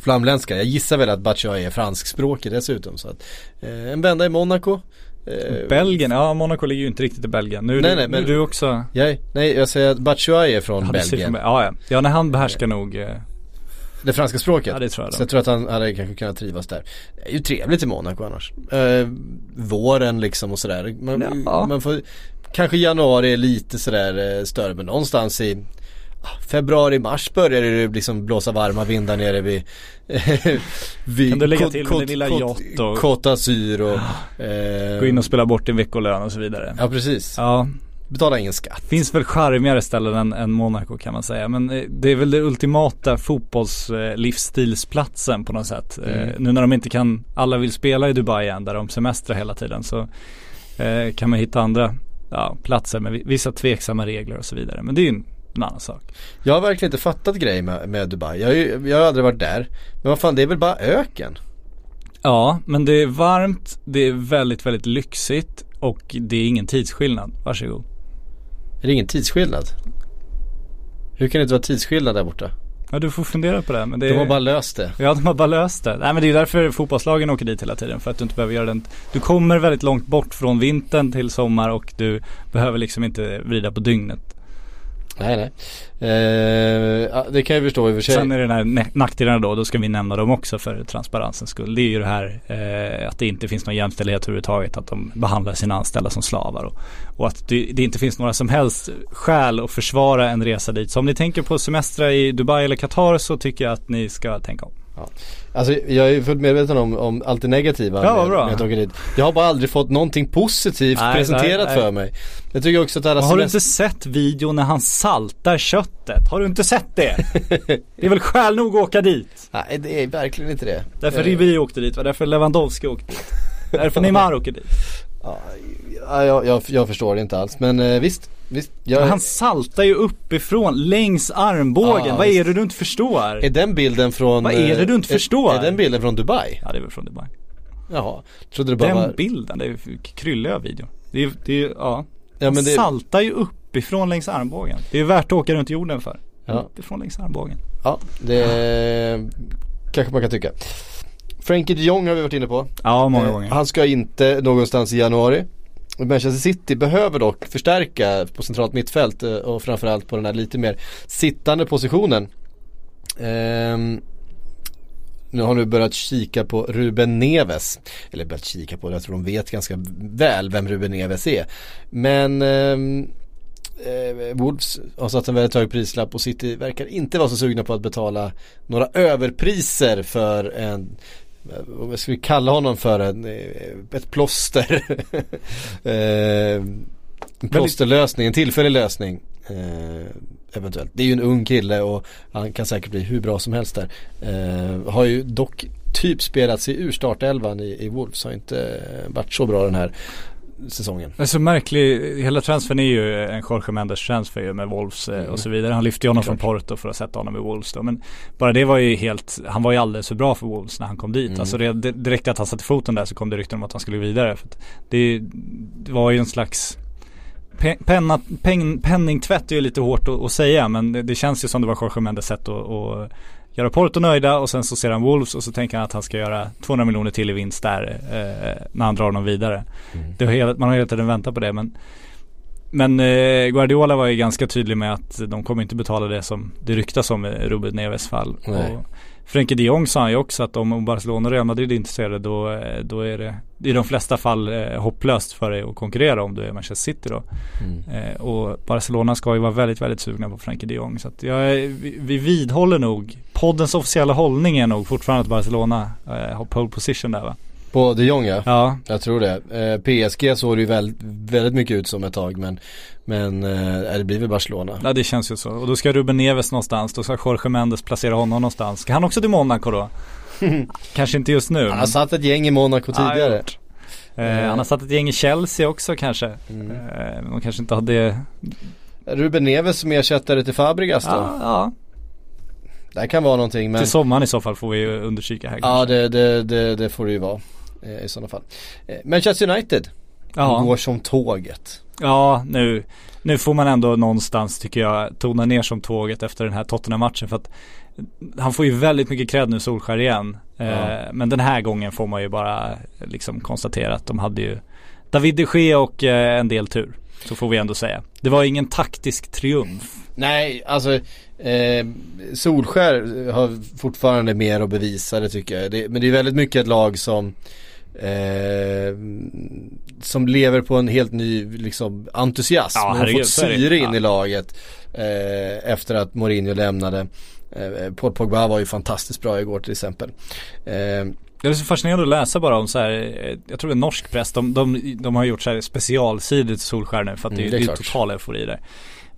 A: flamländska. Jag gissar väl att Batshuayi är franskspråkig dessutom. Så att, eh, en vända i Monaco. Eh,
B: Belgien, ja Monaco ligger ju inte riktigt i Belgien. Nu är,
A: Nej,
B: du,
A: nej, men-
B: du också
A: Jag, nej, jag säger att Batshuayi är från
B: Ja,
A: Belgien.
B: från- Ja, ja. ja, när han behärskar nog eh,
A: Det franska språket.
B: Ja det tror jag
A: Så jag tror att han hade kanske kunnat trivas där. Det är ju trevligt i Monaco annars. Eh, våren liksom och sådär. Man,
B: Ja.
A: man får, kanske januari är lite sådär eh, större men någonstans i ah, februari, mars börjar det liksom blåsa varma vindar nere vid, vid
B: Kan du lägga till med din lilla yacht och-
A: Côte d'Azur och eh,
B: Gå in och spela bort din veckolön och så vidare.
A: Ja precis.
B: Ja,
A: Betala ingen skatt.
B: finns väl charmigare ställen än, än Monaco kan man säga. Men eh, det är väl det ultimata fotbollslivsstilsplatsen på något sätt. Eh,
A: Mm.
B: Nu när de inte kan, alla vill spela i Dubai igen där de semestrar hela tiden så eh, kan man hitta andra ja, platser med vi- vissa tveksamma regler och så vidare. Men det är ju en, en annan sak.
A: Jag har verkligen inte fattat grejen med, med Dubai. Jag, har ju- jag har aldrig varit där. Men vad fan det är väl bara öken?
B: Ja, men det är varmt, det är väldigt, väldigt lyxigt och det är ingen tidsskillnad. Varsågod.
A: Är det ingen tidsskillnad? Hur kan det inte vara tidsskillnad där borta?
B: Ja, du får fundera på det. Men det
A: De har bara löst det.
B: Ja, de har bara löst det. Nej men det är därför fotbollslagen åker dit hela tiden. För att du inte behöver göra den. Du kommer väldigt långt bort från vintern till sommar och du behöver liksom inte vrida på dygnet.
A: Nej nej. Eh, det kan jag förstå i och för sig.
B: Sen är det den här nackdelarna då, då ska vi nämna dem också för transparensens skull. Det är ju det här eh, att det inte finns någon jämställdhet överhuvudtaget. Att de behandlar sina anställda som slavar. Och, och att det, det inte finns några som helst skäl att försvara en resa dit. Så om ni tänker på semestra i Dubai eller Qatar så tycker jag att ni ska tänka om.
A: Alltså jag är fullt medveten om, om allt det negativa
B: Ja,
A: med,
B: bra.
A: med att åka dit. Jag har bara aldrig fått någonting positivt
B: Nej,
A: presenterat
B: nej, nej.
A: för mig. Jag tycker också att alla
B: Har du inte sett videon när han saltar köttet? Har du inte sett det? Det är väl skäl nog att åka dit?
A: Nej det är verkligen inte det.
B: Därför
A: Eh,
B: Ribéry åkte dit, därför Lewandowski åkte dit. Därför Neymar åker dit.
A: Ja, jag, jag, jag förstår det inte alls men eh, visst, visst. Jag,
B: Han saltar ju uppifrån, längs armbågen.
A: Ja,
B: Vad är det du inte förstår?
A: Är den bilden från
B: Vad är det du inte
A: eh,
B: förstår?
A: Är, den bilden från Dubai?
B: Ja det är väl från Dubai.
A: Jaha, trodde det bara
B: Den
A: var
B: bilden, det är ju kryllig av video. Det är, det är ja.
A: Ja
B: Han
A: det,
B: saltar ju uppifrån längs armbågen. Det är värt att åka runt jorden för.
A: Ja.
B: Uppifrån längs armbågen.
A: ja det kanske man kan tycka. Frankie de Jong har vi varit inne på.
B: Ja, många
A: Eh,
B: gånger.
A: Han ska inte någonstans i januari. Manchester City behöver dock förstärka på centralt mittfält eh, och framförallt på den här lite mer sittande positionen. Um, nu har nu börjat kika på Ruben Neves. Eller börjat kika på jag tror de vet ganska väl vem Ruben Neves är. Men ehm, eh, Wolves har satt en väldigt hög prislapp och City verkar inte vara så sugna på att betala några överpriser för en vad ska vi kalla honom för? En, eh, ett plåster. eh, en plåsterlösning, en tillfällig lösning. Eh, eventuellt. Det är ju en ung kille och han kan säkert bli hur bra som helst där. Eh, har ju dock typ spelat sig ur startelvan i, i Wolves. Har inte varit så bra den här säsongen.
B: Det är så märklig, hela transfern är ju en Jorge Mendes transfer ju med Wolves eh, och så vidare. Han lyfte ju honom från Porto för att sätta honom i Wolves då. Men bara det var ju helt, han var ju alldeles för bra för Wolves när han kom dit. Alltså det, direkt att han satte foten där så kom det rykten om att han skulle vidare. För det, det var ju en slags pe- penna, peng, penningtvätt är ju lite hårt att, att säga men det, det känns ju som det var Jorge Mendes sätt att, att göra Porto nöjda och sen så ser han Wolves och så tänker han att han ska göra 200 miljoner till i vinst där eh, när han drar dem vidare. Det har hela, man har hela tiden väntat på det men men eh, Guardiola var ju ganska tydlig med att de kommer inte betala det som det ryktas om i Ruben Neves fall. Frenkie de Jong sa ju också att om Barcelona och Real Madrid är intresserade då, eh, då är det i de flesta fall eh, hopplöst för dig att konkurrera om du är Manchester City då. Eh, och Barcelona ska ju vara väldigt, väldigt sugna på Frenkie de Jong. Så att jag, är- vi, vi vidhåller nog, poddens officiella hållning är nog fortfarande att Barcelona eh, har pole position där va?
A: På de Jong ja.
B: Ja,
A: Jag tror det. Eh, PSG såg det ju väldigt, väldigt mycket ut som ett tag men, men eh, det blir väl Barcelona.
B: Ja det känns ju så. Och då ska Ruben Neves någonstans. Då ska Jorge Mendes placera honom någonstans. Ska han också till Monaco då? Kanske inte just nu.
A: Han
B: men-
A: har satt ett gäng i Monaco
B: Ja,
A: tidigare.
B: gjort. Eh, han har satt ett gäng i Chelsea också kanske. Eh, de kanske inte hade...
A: Ruben Neves som ersättare till Fabregas då.
B: Ja, ja.
A: Det här kan vara någonting men
B: Till sommaren i så fall får vi undersöka här.
A: Ja
B: kanske.
A: det, det, det, det får det ju vara eh, i sådana fall. Eh, Manchester United
B: ja.
A: går som tåget.
B: Ja, nu, nu får man ändå någonstans tycker jag tona ner som tåget efter den här Tottenham-matchen för att han får ju väldigt mycket cred nu Solskär igen. Eh,
A: Ja.
B: Men den här gången får man ju bara liksom konstatera att de hade ju David de Gea och eh, en del tur. Så får vi ändå säga. Det var ingen taktisk triumf.
A: Nej, alltså eh, Solskär har fortfarande mer att bevisa det tycker jag. Det, men det är väldigt mycket ett lag som eh, som lever på en helt ny liksom, entusiasm.
B: Ja,
A: har fått syre in
B: Ja.
A: i laget eh, efter att Mourinho lämnade. Eh, Paul Pogba var ju fantastiskt bra igår till exempel. Eh,
B: Det är så fascinerande att läsa bara om så här, eh, jag tror det är norsk press, de, de, de har gjort så här specialsidor till Solskär nu för att
A: Mm,
B: det,
A: det är
B: det är total eufori där.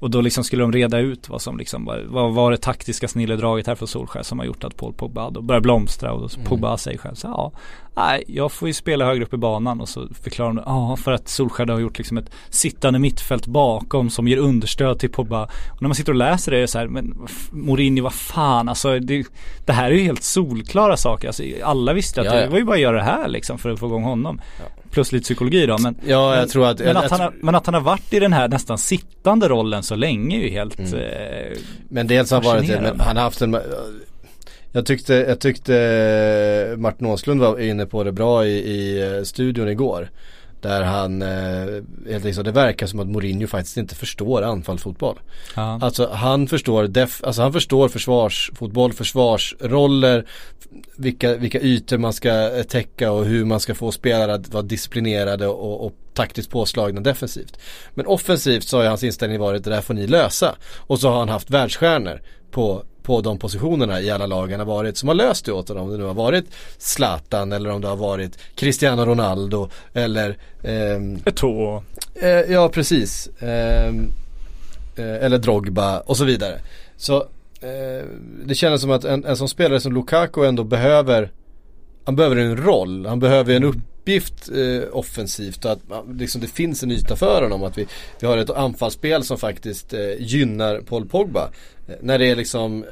B: Och då liksom skulle de reda ut vad som liksom var, vad var det taktiska snilledraget här för Solskär som har gjort att Paul Pogba då börjar blomstra och
A: Mm.
B: Pogba säger själv så ja, nej jag får ju spela högre upp i banan och så förklarar de, ja för att Solskär har gjort liksom ett sittande mittfält bakom som ger understöd till Pogba. Och när man sitter och läser det är det så här, men Mourinho vad fan alltså det, det här är ju helt solklara saker. Alltså, alla visste att
A: Ja, ja.
B: det var ju bara att göra det här liksom för att få igång honom. Plus lite psykologi då men
A: ja, jag
B: men,
A: tror att
B: men,
A: jag,
B: att
A: jag,
B: han har, men att han har varit i den här nästan sittande rollen så länge är ju helt
A: Mm.
B: eh,
A: Men dels har han varit det, men han har haft en jag tyckte, jag tyckte Martin Åslund var inne på det bra i, i eh, studion igår. Där han, eh, enkelt, det verkar som att Mourinho faktiskt inte förstår anfallsfotboll.
B: ja.
A: Alltså han förstår, def, alltså han förstår försvarsfotboll, försvarsroller, vilka, vilka ytor man ska eh, täcka och hur man ska få spelare att vara disciplinerade och, och taktiskt påslagna defensivt. Men offensivt så har ju hans inställning varit det där får ni lösa. Och så har han haft världsstjärnor på, på de positionerna i alla lag han har varit som har löst det åt honom. Om det nu har varit Zlatan eller om det har varit Cristiano Ronaldo eller ehm,
B: Eto'o.
A: Eh, ja, precis. Ehm, eh, eller Drogba och så vidare. Så eh, det kändes som att en, en sån spelare som Lukaku ändå behöver han behöver en roll, han behöver en uppgift eh, offensivt och att liksom, det finns en yta för honom. Att vi, vi har ett anfallsspel som faktiskt eh, gynnar Paul Pogba. Eh, när det är liksom eh,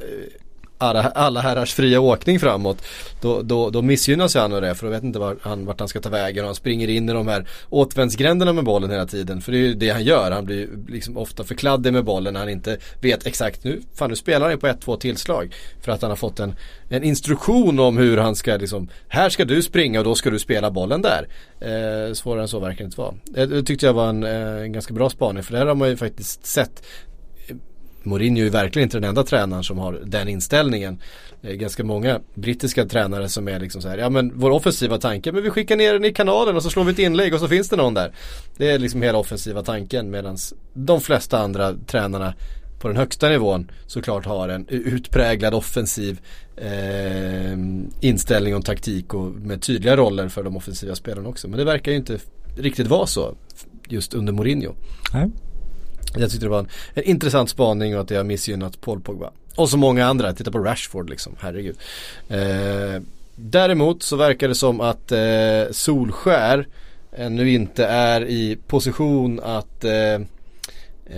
A: alla, alla herrars fria åkning framåt då, då, då missgynnas ju han av det för då vet inte vart han, vart han ska ta vägen och han springer in i de här återvändsgränderna med bollen hela tiden för det är ju det han gör, han blir liksom ofta för kladdig med bollen när han inte vet exakt nu, fan nu spelar han på ett, två tillslag för att han har fått en, en instruktion om hur han ska liksom, här ska du springa och då ska du spela bollen där. Eh, svårare än så verkar det inte vara. Det, det tyckte jag var en, en ganska bra spaning för det här har man ju faktiskt sett Mourinho är verkligen inte den enda tränaren som har den inställningen. Det är ganska många brittiska tränare som är liksom så här, ja men vår offensiva tanke, men vi skickar ner den i kanalen och så slår vi ett inlägg och så finns det någon där. Det är liksom hela offensiva tanken medan de flesta andra tränarna på den högsta nivån såklart har en utpräglad offensiv eh, inställning och taktik och med tydliga roller för de offensiva spelarna också. Men det verkar ju inte riktigt vara så just under Mourinho.
B: Nej.
A: Jag tyckte det var en, en intressant spaning och att det har missgynnat Paul Pogba. Och så många andra, titta på Rashford liksom, herregud. Eh, däremot så verkar det som att eh, Solskär ännu inte är i position att eh,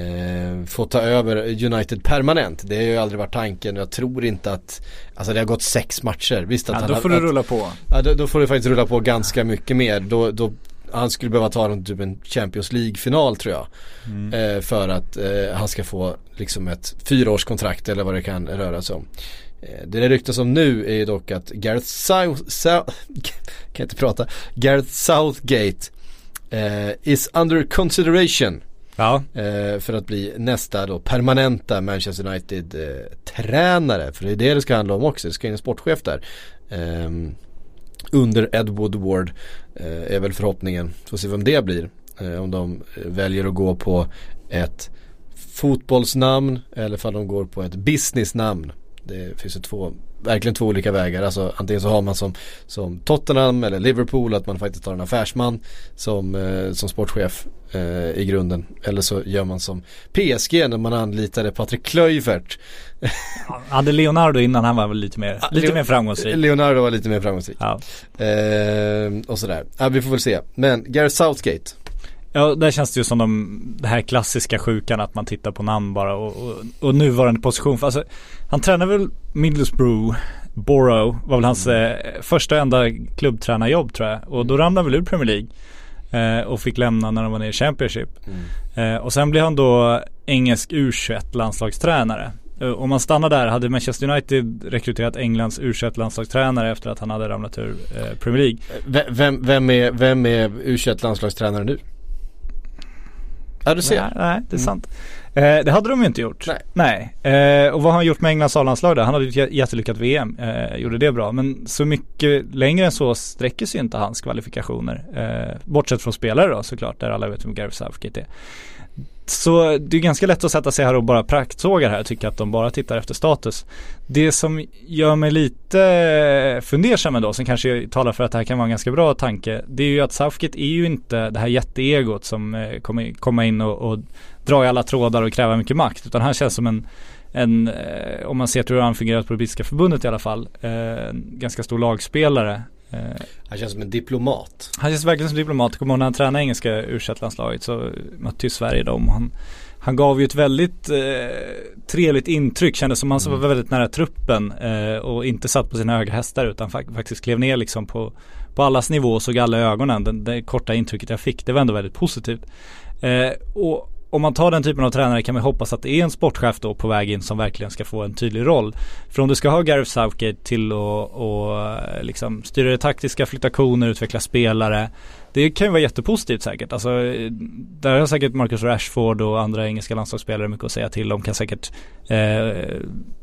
A: eh, få ta över United permanent. Det har ju aldrig varit tanken och jag tror inte att Alltså det har gått sex matcher. Visst att
B: Ja,
A: han
B: då får du
A: att,
B: rulla på.
A: Ja, då, då får det faktiskt rulla på ganska mycket mer. Då, då, han skulle behöva ta en, typ en Champions League-final tror jag. Eh, för att eh, han ska få liksom ett fyraårskontrakt eller vad det kan röra sig om. Eh, det det ryktas om nu är ju dock att Gareth South, South kan inte prata, Gareth Southgate eh, is under consideration
B: Ja,
A: eh, för att bli nästa då permanenta Manchester United eh, tränare. För det är det det ska handla om också, det ska in en sportchef där. Ehm, under Ed Woodward eh, Eh, är väl förhoppningen. Får se vem det blir. Eh, om de eh, väljer att gå på ett fotbollsnamn eller om de går på ett businessnamn. Det finns ju två, verkligen två olika vägar. Alltså antingen så har man som, som Tottenham eller Liverpool att man faktiskt har en affärsman som, eh, som sportchef eh, i grunden. Eller så gör man som PSG när man anlitade Patrik Kluivert.
B: hade Leonardo innan han var väl lite mer, lite mer framgångsrik.
A: Leonardo var lite mer framgångsrik.
B: Ja.
A: Eh, och sådär. Ja, vi får väl se. Men Gareth Southgate.
B: Ja, där känns det ju som de, det här klassiska sjukan att man tittar på namn bara och, och, och nuvarande position. För alltså, han tränar väl Middlesbrough, Borough var väl hans eh, första och enda klubbtränarjobb tror jag. Och då ramlade han väl ur Premier League. Eh, och fick lämna när de var nere i Championship. Eh, och sen blev han då engelsk U21 landslagstränare. Eh, Om man stannar där, hade Manchester United rekryterat Englands U21 landslagstränare efter att han hade ramlat ur eh, Premier League.
A: V- Vem, vem är, vem är U21 landslagstränare nu? Ja du ser.
B: Nej, nej det är sant. Eh, det hade de ju inte gjort.
A: Nej.
B: Eh, och vad har han gjort med Englands A-landslag då? Han hade ju ett jä- jättelyckat VM. Eh, gjorde det bra. Men så mycket längre än så sträcker sig inte hans kvalifikationer. Eh, bortsett från spelare då såklart, där alla vet vem Gareth Southgate är. Så det är ganska lätt att sätta sig här och bara praktsågar här och tycka att de bara tittar efter status. Det som gör mig lite fundersam ändå, som kanske talar för att det här kan vara en ganska bra tanke, det är ju att Southgate är ju inte det här jätteegot som eh, kommer komma in och, och dra i alla trådar och kräva mycket makt. Utan han känns som en, en eh, om man ser till hur han fungerat på det brittiska förbundet i alla fall, eh, ganska stor lagspelare.
A: Han känns som en diplomat.
B: han känns verkligen som diplomat. Kommer när han tränade engelska u landslaget så mötte ju Sverige dem. Han, han gav ju ett väldigt eh, trevligt intryck. Kändes som han var väldigt nära truppen eh, och inte satt på sina höga hästar utan fak- faktiskt klev ner liksom på, på allas nivå och såg alla i ögonen. Det, det korta intrycket jag fick, det var ändå väldigt positivt. Eh, och om man tar den typen av tränare kan man hoppas att det är en sportchef då på väg in som verkligen ska få en tydlig roll. För om du ska ha Gareth Southgate till att och, eh, liksom styra det taktiska, flytta koner, utveckla spelare. Det kan ju vara jättepositivt säkert. Alltså, eh, där har säkert Marcus Rashford och andra engelska landslagsspelare mycket att säga till om. Kan säkert eh,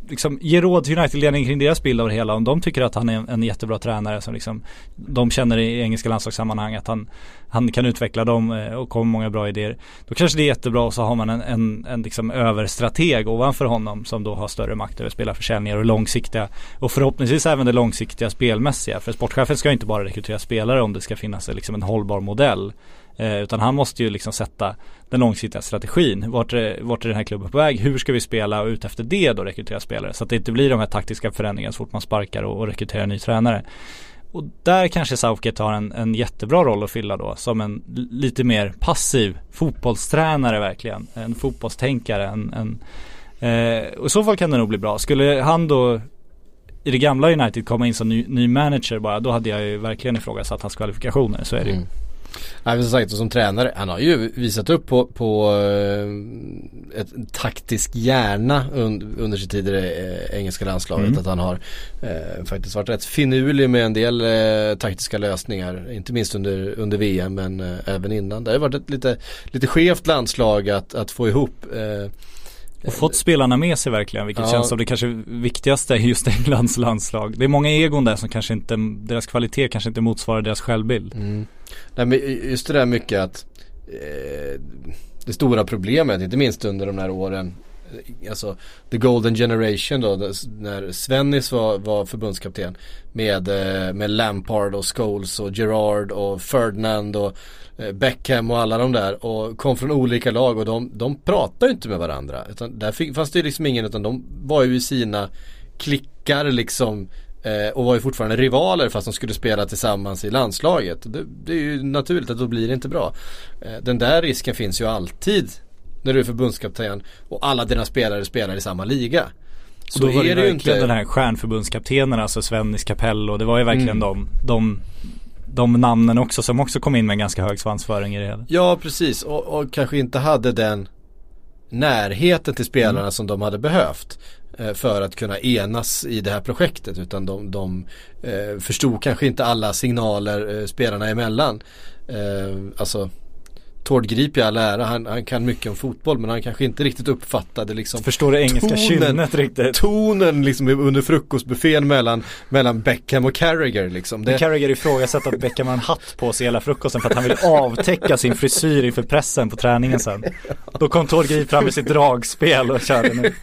B: liksom ge råd till United-ledningen kring deras bild av det hela. Om de tycker att han är en, en jättebra tränare som liksom de känner i engelska landslagssammanhang att han, han kan utveckla dem eh, och kommer med många bra idéer. Då kanske det är jättebra och så har man en, en, en liksom överstrateg ovanför honom som då har större makt över spelarförsäljningar och långsiktiga och förhoppningsvis även det långsiktiga spelmässiga. För sportchefen ska ju inte bara rekrytera spelare om det ska finnas liksom en hållbar modell. Eh, utan han måste ju liksom sätta den långsiktiga strategin. Vart är, vart är den här klubben på väg? Hur ska vi spela och ut efter det då rekrytera spelare? Så att det inte blir de här taktiska förändringarna så fort man sparkar och, och rekryterar en ny tränare. Och där kanske Southgate har en, en jättebra roll att fylla då som en lite mer passiv fotbollstränare verkligen. En fotbollstänkare. En, en, eh, och I så fall kan det nog bli bra. Skulle han då i det gamla United komma in som ny, ny manager bara, då hade jag ju verkligen ifrågasatt hans kvalifikationer, så är det ju.
A: Mm. Nej, som sagt, och som tränare, han har ju visat upp på, på eh, ett taktisk hjärna un, under sitt tid i det eh, engelska landslaget.
B: Mm.
A: Att han har eh, faktiskt varit rätt finurlig med en del eh, taktiska lösningar. Inte minst under, under VM men eh, även innan. Det har varit ett lite, lite skevt landslag att, att få ihop. Eh,
B: Och fått spelarna med sig verkligen, vilket
A: Ja.
B: känns som det kanske viktigaste i just Englands landslag. Det är många egon där som kanske inte, deras kvalitet kanske inte motsvarar deras självbild.
A: Mm. Nej men just det där mycket att eh, det stora problemet, inte minst under de här åren Eh, alltså the golden generation då när Svennis var, var förbundskapten med, eh, med Lampard och Scholes och Gerard och Ferdinand och eh, Beckham och alla de där och kom från olika lag och de, de pratade ju inte med varandra. Utan där fick, fanns det ju liksom ingen utan de var ju i sina klickar liksom och var ju fortfarande rivaler fast de skulle spela tillsammans i landslaget. Det, det är ju naturligt att då blir det inte bra. Den där risken finns ju alltid när du är förbundskapten och alla dina spelare spelar i samma liga.
B: Så då var det, verkligen den här stjärnförbundskaptenen, alltså Svennis Capello. Det var ju verkligen
A: Mm.
B: de, de, de namnen också som också kom in med en ganska hög svansföring i det hela.
A: Ja precis och, och kanske inte hade den närheten till spelarna
B: Mm.
A: som de hade behövt eh, för att kunna enas i det här projektet utan de, de eh, förstod kanske inte alla signaler eh, spelarna emellan. Eh, alltså Tord Grip i all ära, han, han kan mycket om fotboll men han kanske inte riktigt uppfattade liksom
B: Förstår det engelska
A: Tonen.
B: kynnet riktigt.
A: tonen liksom under frukostbuffén mellan, mellan Beckham och Carragher liksom.
B: Det...
A: Det,
B: Carragher ifrågasätter att Beckham har en hatt på sig hela frukosten för att han vill avtäcka sin frisyr inför pressen på träningen sen. Då kom Tord Grip fram med sitt dragspel och körde nu.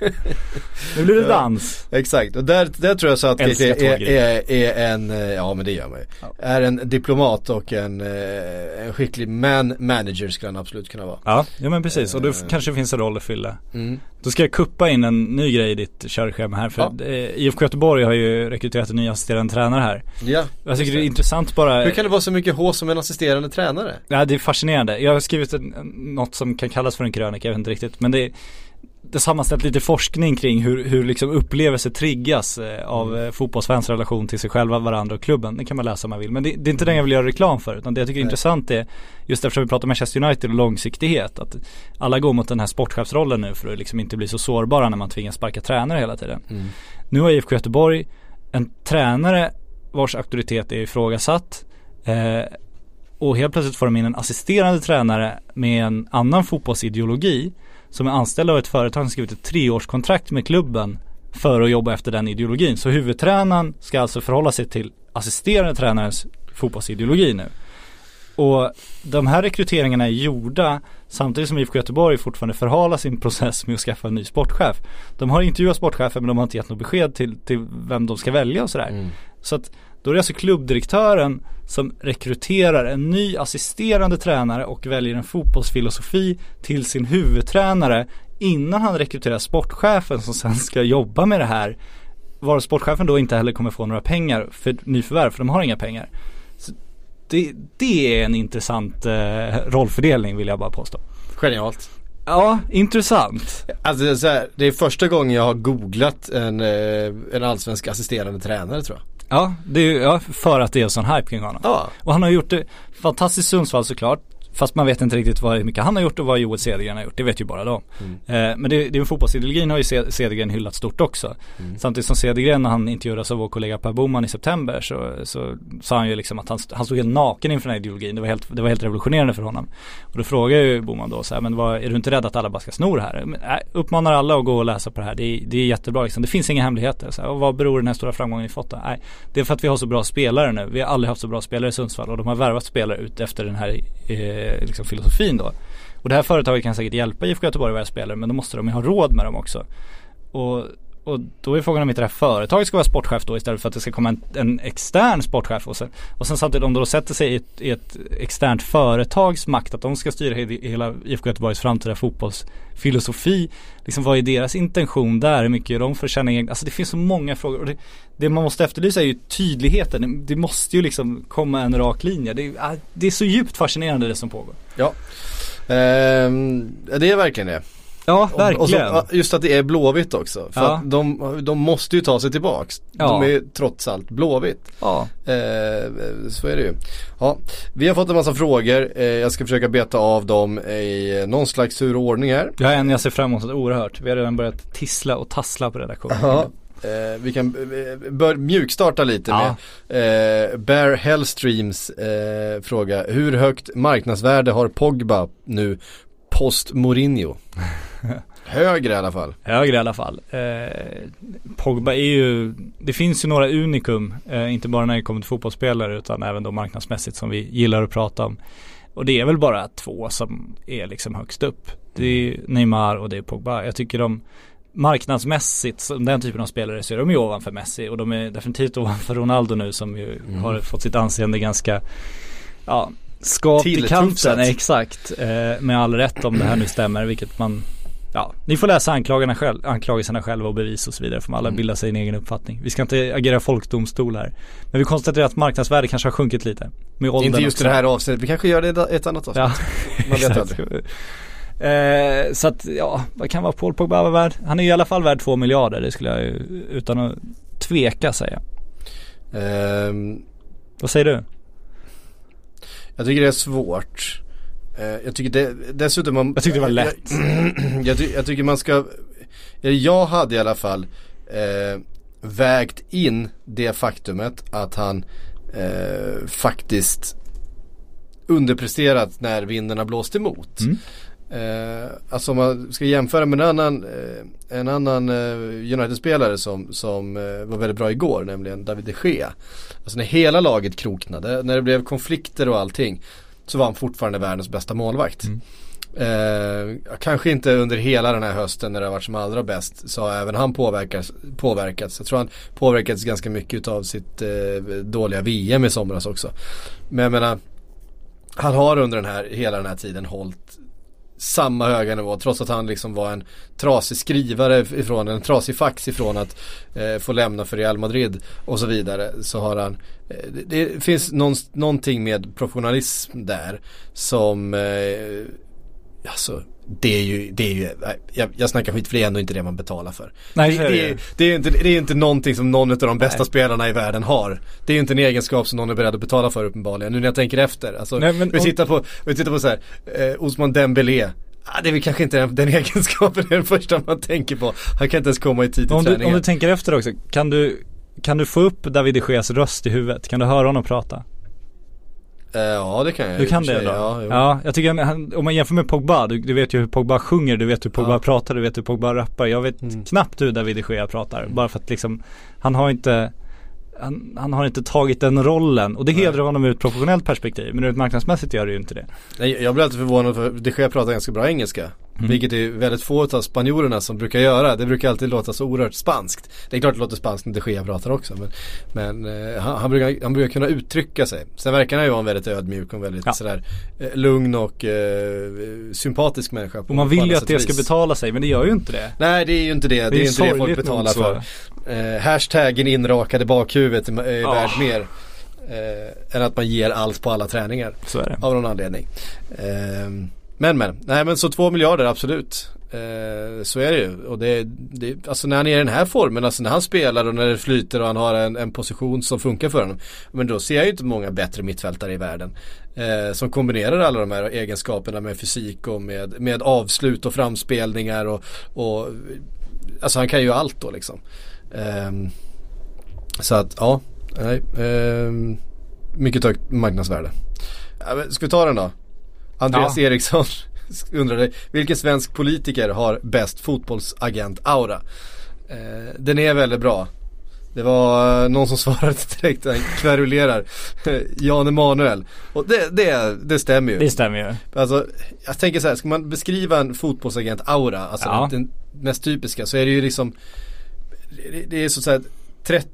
B: Nu blir det dans.
A: Exakt, och där, där tror jag så att Keke är,
B: Grip.
A: är, är en, eh, ja men det gör man ju. Är en diplomat och en, eh, en skicklig man manager skulle han absolut kunna vara.
B: Ja, ja men precis och då
A: Eh.
B: kanske det finns en roll att fylla.
A: Mm.
B: Då ska jag kuppa in en ny grej i ditt körschema här för
A: Ja.
B: eh, IFK Göteborg har ju rekryterat en ny assisterande tränare här.
A: Ja.
B: Jag tycker det är intressant bara
A: Hur kan det vara så mycket H som en assisterande tränare?
B: Ja det är fascinerande. Jag har skrivit en, något som kan kallas för en krönika, jag vet inte riktigt. Men det är sammanställt lite forskning kring hur, hur liksom upplevelser triggas eh, av eh, fotbollsfans relation till sig själva, varandra och klubben. Det kan man läsa om man vill. Men det, det är inte den jag vill göra reklam för. Utan det jag tycker är
A: Nej.
B: intressant är, just eftersom vi pratar Manchester United och långsiktighet, att alla går mot den här sportchefsrollen nu för att liksom inte bli så sårbara när man tvingas sparka tränare hela tiden.
A: Mm.
B: Nu har IFK Göteborg en tränare vars auktoritet är ifrågasatt. Eh, och helt plötsligt får de in en assisterande tränare med en annan fotbollsideologi som är anställd av ett företag som skrivit ett treårskontrakt med klubben för att jobba efter den ideologin. Så huvudtränaren ska alltså förhålla sig till assisterande tränarens fotbollsideologi nu. Och de här rekryteringarna är gjorda samtidigt som IFK Göteborg fortfarande förhalar sin process med att skaffa en ny sportchef. De har intervjuat sportchefen men de har inte gett något besked till, till vem de ska välja och sådär.
A: Mm.
B: Så att då är det alltså klubbdirektören som rekryterar en ny assisterande tränare och väljer en fotbollsfilosofi till sin huvudtränare innan han rekryterar sportchefen som sen ska jobba med det här. Var sportchefen då inte heller kommer få några pengar för nyförvärv, för de har inga pengar. Så det, det är en intressant eh, rollfördelning vill jag bara påstå.
A: Genialt.
B: Ja, intressant.
A: Alltså det är, så här, det är första gången jag har googlat en, eh, en allsvensk assisterande tränare tror jag.
B: Ja, det är, ja, för att det är sån hype kring honom.
A: Ja.
B: Och han har gjort det fantastiskt Sundsvall såklart. Fast man vet inte riktigt vad hur mycket han har gjort och vad Joel Cedergren har gjort. Det vet ju bara de. Eh, men det, det är fotbollsideologin har ju Ce- Cedergren hyllat stort också. Samtidigt som Cedergren när han intervjuades av vår kollega Per Boman i september så, så sa han ju liksom att han, han stod helt naken inför den här ideologin. Det var helt, det var helt revolutionerande för honom. Och då frågar ju Boman då så här, men vad, är du inte rädd att alla bara ska sno det här? Men, nej, uppmanar alla att gå och läsa på det här. Det är, det är jättebra liksom. Det finns inga hemligheter. Så här, och vad beror den här stora framgången ni fått då? Nej, det är för att vi har så bra spelare nu. Vi har aldrig haft så bra spelare i Sundsvall och de har värvat spelare ut efter den här eh, Eh, liksom filosofin då. Och det här företaget kan säkert hjälpa IFK Göteborg att värva spelare men då måste de ju ha råd med dem också. Och, och då är frågan om inte det här företaget ska vara sportchef då istället för att det ska komma en, en extern sportchef och sen, och sen samtidigt om de då sätter sig i ett, i ett externt företags makt att de ska styra hela IFK Göteborgs framtida fotbollsfilosofi. Liksom vad är deras intention där? Hur mycket är de för att känna egen, alltså det finns så många frågor och det, det man måste efterlysa är ju tydligheten. Det, måste ju liksom komma en rak linje. Det, är- det är så djupt fascinerande det som pågår.
A: Ja. Ehm, det är verkligen det.
B: Ja,
A: Och
B: verkligen.
A: så, just att det är Blåvitt också. För
B: Ja.
A: att de, de måste ju ta sig tillbaks.
B: Ja.
A: De är trots allt Blåvitt.
B: ja.
A: Eh, så är det ju. Ja, vi har fått en massa frågor. Eh, jag ska försöka beta av dem i någon slags tur och ordning här.
B: Jag har en jag ser fram emot oerhört. Vi har redan börjat tissla och tassla på redaktionen.
A: Ja. Eh, vi kan eh, bör mjukstarta lite
B: Ja.
A: med eh, Bear Hellstreams eh, fråga. Hur högt marknadsvärde har Pogba nu post Mourinho? Högre i alla fall.
B: Högre i alla fall. Eh, Pogba är ju, det finns ju några unikum, eh, inte bara när det kommer till fotbollsspelare utan även då marknadsmässigt som vi gillar att prata om. Och det är väl bara två som är liksom högst upp. Det är Neymar och det är Pogba. Jag tycker de marknadsmässigt, den typen av spelare så är de ju ovanför Messi och de är definitivt ovanför Ronaldo nu som ju har fått sitt anseende ganska, ja, skapt i kanten. Exakt, eh, med all rätt om det här nu stämmer, vilket man Ja, ni får läsa anklagarna själv, anklagelserna själva och bevis och så vidare. Får man alla
A: Mm.
B: bilda sig en egen uppfattning. Vi ska inte agera folkdomstol här. Men vi konstaterar att marknadsvärdet kanske har sjunkit lite. Med åldern
A: Inte just
B: också.
A: det här avsnittet. Vi kanske gör det i ett- annat avsnitt.
B: Ja,
A: Man vet aldrig.
B: Eh, så att ja, vad kan vara Paul Pogba värd? Han är i alla fall värd två miljarder, det skulle jag ju utan att tveka säga.
A: Ehm,
B: Vad säger du?
A: jag tycker det är svårt. Eh, jag tycker det, dessutom man,
B: Jag tyckte det var lätt.
A: Jag, jag, jag tycker man ska, eller jag hade i alla fall eh, vägt in det faktumet att han eh, faktiskt underpresterat när vinden har blåst emot.
B: Mm.
A: Eh, alltså om man ska jämföra med en annan, eh, en annan eh, United-spelare som, som eh, var väldigt bra igår, nämligen David de Gea. Alltså när hela laget kroknade, när det blev konflikter och allting, så var han fortfarande världens bästa målvakt.
B: Mm.
A: Eh, kanske inte under hela den här hösten när det har varit som allra bäst så har även han påverkats. påverkats. Jag tror han påverkats ganska mycket av sitt eh, dåliga VM i somras också. Men jag menar, han har under den här, hela den här tiden hållit samma höga nivå trots att han liksom var en trasig skrivare ifrån, en trasig fax ifrån att eh, få lämna för Real Madrid och så vidare så har han eh, det, det finns någon, någonting med professionalism där som eh, Alltså det är ju, det är ju, jag, jag snackar skit för det är ändå inte det man betalar för.
B: Nej,
A: det,
B: det
A: är, det, är inte, det är inte någonting som någon av de bästa
B: Nej.
A: spelarna i världen har. Det är ju inte en egenskap som någon är beredd att betala för uppenbarligen. Nu när jag tänker efter. Alltså,
B: Nej, men
A: vi, tittar på, vi tittar på så här, eh, Osman Dembélé. Ah, det är väl kanske inte den, den egenskapen är den första man tänker på. Han kan inte ens komma i tid till
B: Om du,
A: träningen.
B: om du tänker efter också, kan du, kan du få upp David de Geas röst i huvudet? Kan du höra honom prata?
A: Eh, ja det kan jag
B: Du kan det då?
A: Ja, jo.
B: Ja, jag tycker han, om man jämför med Pogba, du, du vet ju hur Pogba sjunger, du vet hur Pogba
A: Ja.
B: pratar, du vet hur Pogba rappar. Jag vet
A: Mm.
B: knappt hur David de Gea pratar. Bara för att liksom, han har inte han, han har inte tagit den rollen och det
A: Nej.
B: hedrar honom ur ett professionellt perspektiv men ur ett marknadsmässigt gör det ju inte det.
A: Nej, jag blir alltid förvånad för de Gea pratar ganska bra engelska.
B: Mm.
A: Vilket är väldigt få av spanjorerna som brukar göra. Det brukar alltid låta så oerhört spanskt. Det är klart det låter spanskt när de Gea pratar också. Men, men eh, han, han, brukar, han brukar kunna uttrycka sig. Sen verkar han ju vara en väldigt ödmjuk och väldigt
B: Ja.
A: sådär eh, lugn och eh, sympatisk människa. På,
B: Och man vill ju att det ska betala sig men det gör ju inte det.
A: Nej det är ju inte det. Det är,
B: ju
A: inte det folk betalar för. Eh, hashtaggen inrakade bakhuvudet är, är
B: Ja.
A: värd mer. Eh, än att man ger allt på alla träningar.
B: Så är det.
A: Av någon anledning. Men men, nej men så två miljarder absolut. Eh, så är det ju. Och det, det, alltså när han är i den här formen, alltså när han spelar och när det flyter och han har en, en position som funkar för honom. Men då ser jag ju inte många bättre mittfältare i världen. Eh, som kombinerar alla de här egenskaperna med fysik och med, med avslut och framspelningar och, och Alltså han kan ju allt då liksom. Eh, så att ja, nej. Ehm, mycket högt marknadsvärde. Ska vi ta den då? Andreas
B: Ja.
A: Eriksson undrade, vilken svensk politiker har bäst fotbollsagent-aura? Eh, den är väldigt bra. Det var eh, någon som svarade direkt, han kverulerar. Jan Emanuel. Och det, det, det stämmer ju.
B: Det stämmer ju.
A: Alltså, jag tänker så här, ska man beskriva en fotbollsagent-aura, alltså
B: Ja.
A: den, den mest typiska, så är det ju liksom Det, det är så att säga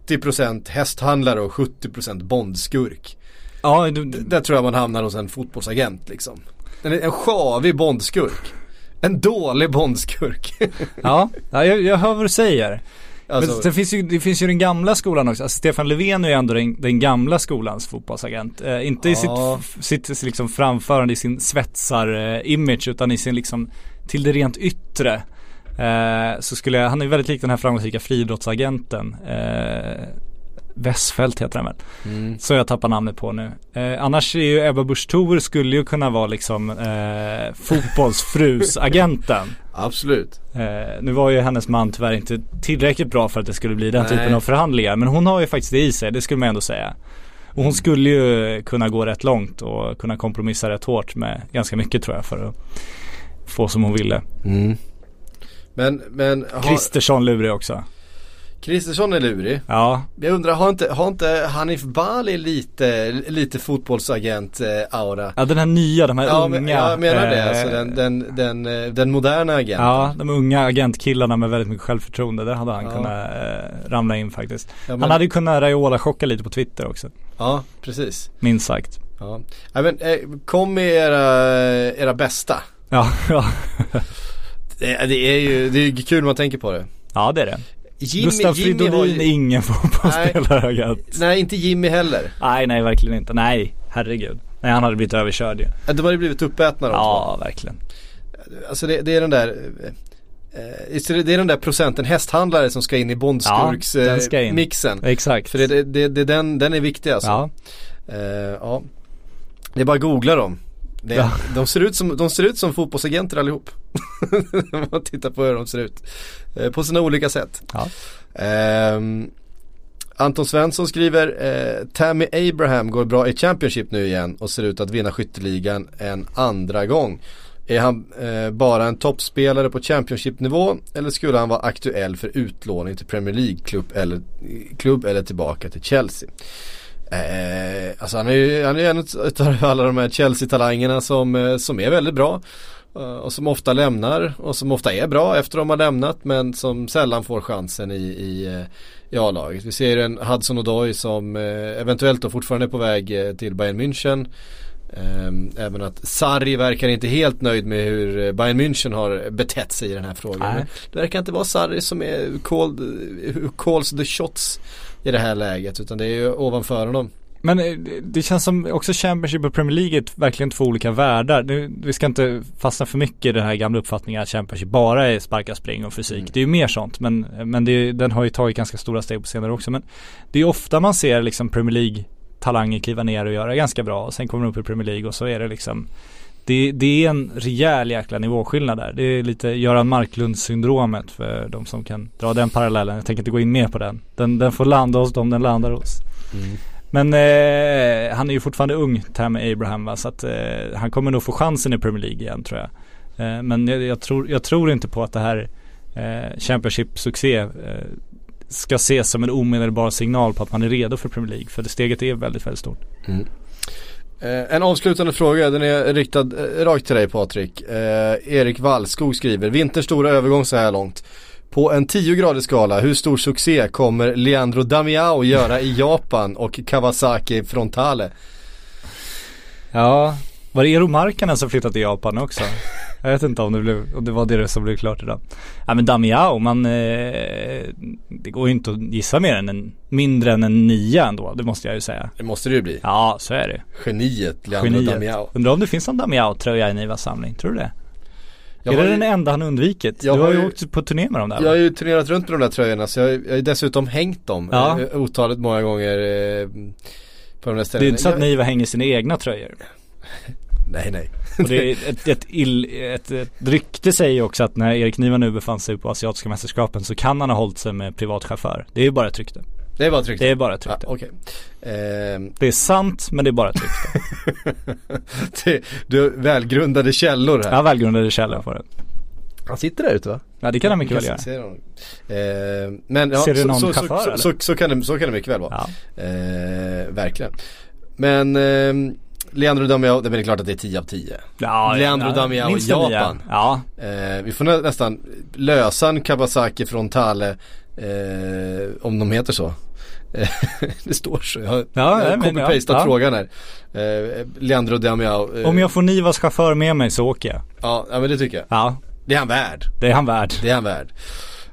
A: 30% hästhandlare och 70% bondskurk.
B: Ja, du,
A: Där tror jag man hamnar hos en fotbollsagent liksom. En, en sjavig bondskurk. En dålig bondskurk.
B: ja, ja jag, jag hör vad du säger. Men
A: alltså,
B: sen finns ju, det finns ju den gamla skolan också. Alltså Stefan Löfven är ju ändå den, den gamla skolans fotbollsagent. Eh, inte i
A: Ja.
B: sitt, f- sitt liksom framförande i sin svetsar-image utan i sin liksom till det rent yttre eh, så skulle jag, han är väldigt lik den här framgångsrika friidrottsagenten eh, Westfält heter han väl.
A: Mm.
B: Så jag tappar namnet på nu. Eh, annars är ju Ebba Busch Thor skulle ju kunna vara liksom eh, fotbollsfrusagenten.
A: Absolut.
B: Eh, nu var ju hennes man tyvärr inte tillräckligt bra för att det skulle bli den
A: Nej.
B: typen av förhandlingar. Men hon har ju faktiskt det i sig, det skulle man ändå säga. Och hon skulle ju kunna gå rätt långt och kunna kompromissa rätt hårt med ganska mycket tror jag för att få som hon ville.
A: Mm. Men, men har,
B: Kristersson lurig också.
A: Kristersson är lurig.
B: Ja,
A: Jag undrar, har inte, har inte Hanif Bali lite, lite fotbollsagent-aura?
B: ja den här nya, de här
A: Ja,
B: unga.
A: men, jag menar det,
B: eh,
A: alltså den, den, den, eh, den moderna agenten.
B: Ja, de unga agentkillarna med väldigt mycket självförtroende. Där hade han
A: Ja.
B: kunnat eh, ramla in faktiskt.
A: Ja, men-
B: Han hade ju kunnat Raiola-chocka lite på Twitter också.
A: Ja, precis.
B: Minst sagt.
A: Ja. Ja, men, eh, kom med era, era bästa.
B: Ja, ja.
A: Det, det är ju det är ju kul när man tänker på det.
B: ja det är det.
A: Jimmy,
B: Gustav
A: Jimmy har
B: Fridolin är
A: ju,
B: ingen fotbollsspelare-agent.
A: Nej, inte Jimmy heller.
B: Nej, nej verkligen inte. Nej, herregud. Nej, han hade blivit överkörd ju.
A: Ja, De hade blivit uppätna de
B: Ja, verkligen.
A: Alltså det, det är den där eh, eh, det är den där procenten hästhandlare som ska in i bondskurks
B: Ja,
A: eh.
B: Exakt.
A: För det, det, det, den, den är viktig alltså.
B: Ja,
A: Eh, ja. Det är bara att googla dem. Det,
B: Ja.
A: de, ser ut som, de ser ut som fotbollsagenter allihop. Om man tittar på hur de ser ut. Eh, på sina olika sätt.
B: Ja.
A: Ehm, Anton Svensson skriver eh, Tammy Abraham går bra i Championship nu igen och ser ut att vinna skytteligan en andra gång. Är han eh, bara en toppspelare på Championship-nivå eller skulle han vara aktuell för utlåning till Premier League-klubb eller, klubb eller tillbaka till Chelsea? Eh, alltså han är ju han är ju en av alla de här Chelsea-talangerna som, eh, som är väldigt bra. eh, Och som ofta lämnar och som ofta är bra efter de har lämnat men som sällan får chansen i, i, eh, i A-laget. Vi ser en Hudson Odoi som eventuellt då fortfarande är på väg till Bayern München. Ehm, Även att Sarri verkar inte helt nöjd med hur Bayern München har betett sig i den här frågan. Det verkar inte vara Sarri som är called, calls the shots i det här läget utan det är ju ovanför honom.
B: Men eh, det känns som också Championship och Premier League är verkligen två olika världar. Nu, vi ska inte fastna för mycket i den här gamla uppfattningen att Championship bara är sparka, spring och fysik.
A: Mm.
B: Det är ju mer sånt men, men är- den har ju tagit ganska stora steg på senare också. Men det är ofta man ser liksom Premier League talanger kliva ner och göra ganska bra och sen kommer de upp i Premier League och så är det liksom det, det är en rejäl jäkla nivåskillnad där. Det är lite Göran Marklund syndromet för de som kan dra den parallellen. Jag tänker inte gå in mer på den. Den, den får landa hos dem den landar hos. Men eh, han är ju fortfarande ung, Tammy Abraham va? så att eh, han kommer nog få chansen i Premier League igen tror jag. Eh, men jag, jag, tror, jag tror inte på att det här eh, Championship-succé eh, ska ses som en omedelbar signal på att man är redo för Premier League. För det steget är väldigt, väldigt stort.
A: Eh, en avslutande fråga, den är riktad eh, rakt till dig Patrik. Eh, Erik Wallskog skriver, vinterns stora övergång så här långt. På en 10 gradig skala, hur stor succé kommer Leandro Damiao göra i Japan och Kawasaki Frontale?
B: Ja, var det Eero Markkanen som flyttade till Japan också? Jag vet inte om det, blev, om det var det som blev klart idag. Ja men Damiao, man, eh, det går ju inte att gissa mer än en, mindre än en nia ändå, det måste jag ju säga.
A: Det måste det ju bli.
B: Ja, så är det.
A: Geniet Leandro
B: Geniet.
A: Damiao.
B: Undrar om det finns en Damiao-tröja i Nivas samling, tror du det?
A: Jag
B: är
A: har
B: det
A: ju-
B: den enda han undvikit? Du har
A: har
B: ju åkt på turné med dem där
A: Jag har
B: va?
A: ju turnerat runt med de där tröjorna så jag, jag har ju dessutom hängt dem
B: Ja.
A: ja. otaligt många gånger eh, på de där
B: Det är
A: ställena.
B: inte så att
A: Jag-
B: Niva hänger sina egna tröjor.
A: Nej nej.
B: Och det är ett, ett, ill, ett, ett rykte säger också att när Erik Niva nu befann sig på Asiatiska mästerskapen så kan han ha hållit sig med privatchaufför. Det är ju bara ett rykte.
A: Det är bara tryckt.
B: Det är bara ett
A: Ja,
B: rykte.
A: Okej. Ehm,
B: Det är sant men det är bara ett rykte.
A: det- du har välgrundade källor här.
B: Har välgrundade källor på det.
A: Han sitter där ute va?
B: Ja det kan han mycket väl göra.
A: Eh, men ja,
B: Ser du
A: så,
B: någon
A: så,
B: chaufför,
A: så,
B: eller?
A: så, så, kan det, så kan det mycket väl vara.
B: Ja.
A: Eh, verkligen. Men eh, Leandro Damiao, det är klart att det är 10 av 10.
B: Ja,
A: Leandro Damiao i. Japan.
B: Ja,
A: Eh, vi får nä, nästan lösa en Kawasaki Frontale eh, om de heter så. Eh, det står så. Jag har,
B: Ja,
A: copy-pastat
B: ja, ja.
A: frågan här. Eh, Leandro Damiao. Eh,
B: om jag får Nivas chaufför med mig så åker jag.
A: ja, ja, men det tycker jag.
B: Ja,
A: Det är han värd.
B: det är han värd.
A: Det är han värd.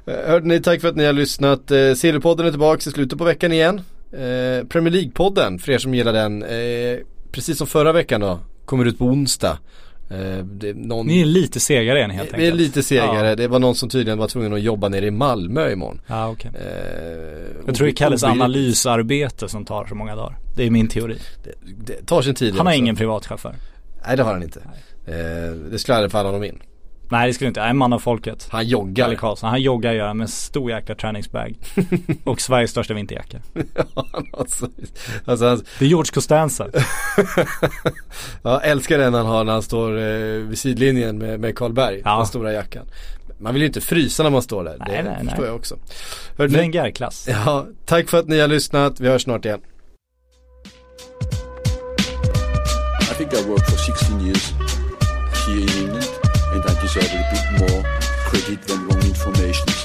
A: Eh, Hörde ni, tack för att ni har lyssnat. Eh, Sillypodden är tillbaka i slutet på veckan igen. Eh, Premier League-podden, för er som gillar den, eh, precis som förra veckan då, kommer ut på onsdag. Eh, det, är någon,
B: Ni är lite segare än helt
A: vi är
B: enkelt.
A: lite segare.
B: Ja,
A: Det var någon som tydligen var tvungen att jobba nere i Malmö imorgon.
B: ja okej.
A: Eh,
B: Jag tror det kallas analysarbete som tar så många dagar. Det är min teori.
A: Det, det tar sin tid.
B: Han har
A: också.
B: ingen privatchaufför.
A: Nej det har han inte. Eh, det skulle aldrig falla honom in.
B: Nej det skulle inte, en man av folket.
A: Han joggar.
B: Kalle Karlsson, han joggar gör med stor jäkla träningsbag. och Sveriges största vinterjacka.
A: Ja, alltså, alltså, han,
B: Det är George Costanza.
A: jag älskar den han har när han står eh, vid sidlinjen med, med Karlberg.
B: Ja.
A: Den stora jackan. Man vill ju inte frysa när man står där.
B: Nej,
A: det
B: nej,
A: förstår
B: nej.
A: jag också. Hörde
B: Det är en gärklass.
A: Ja, tack för att ni har lyssnat. Vi hörs snart igen.
C: I think I worked for 16 years here in England, and I deserve a bit more credit than wrong information.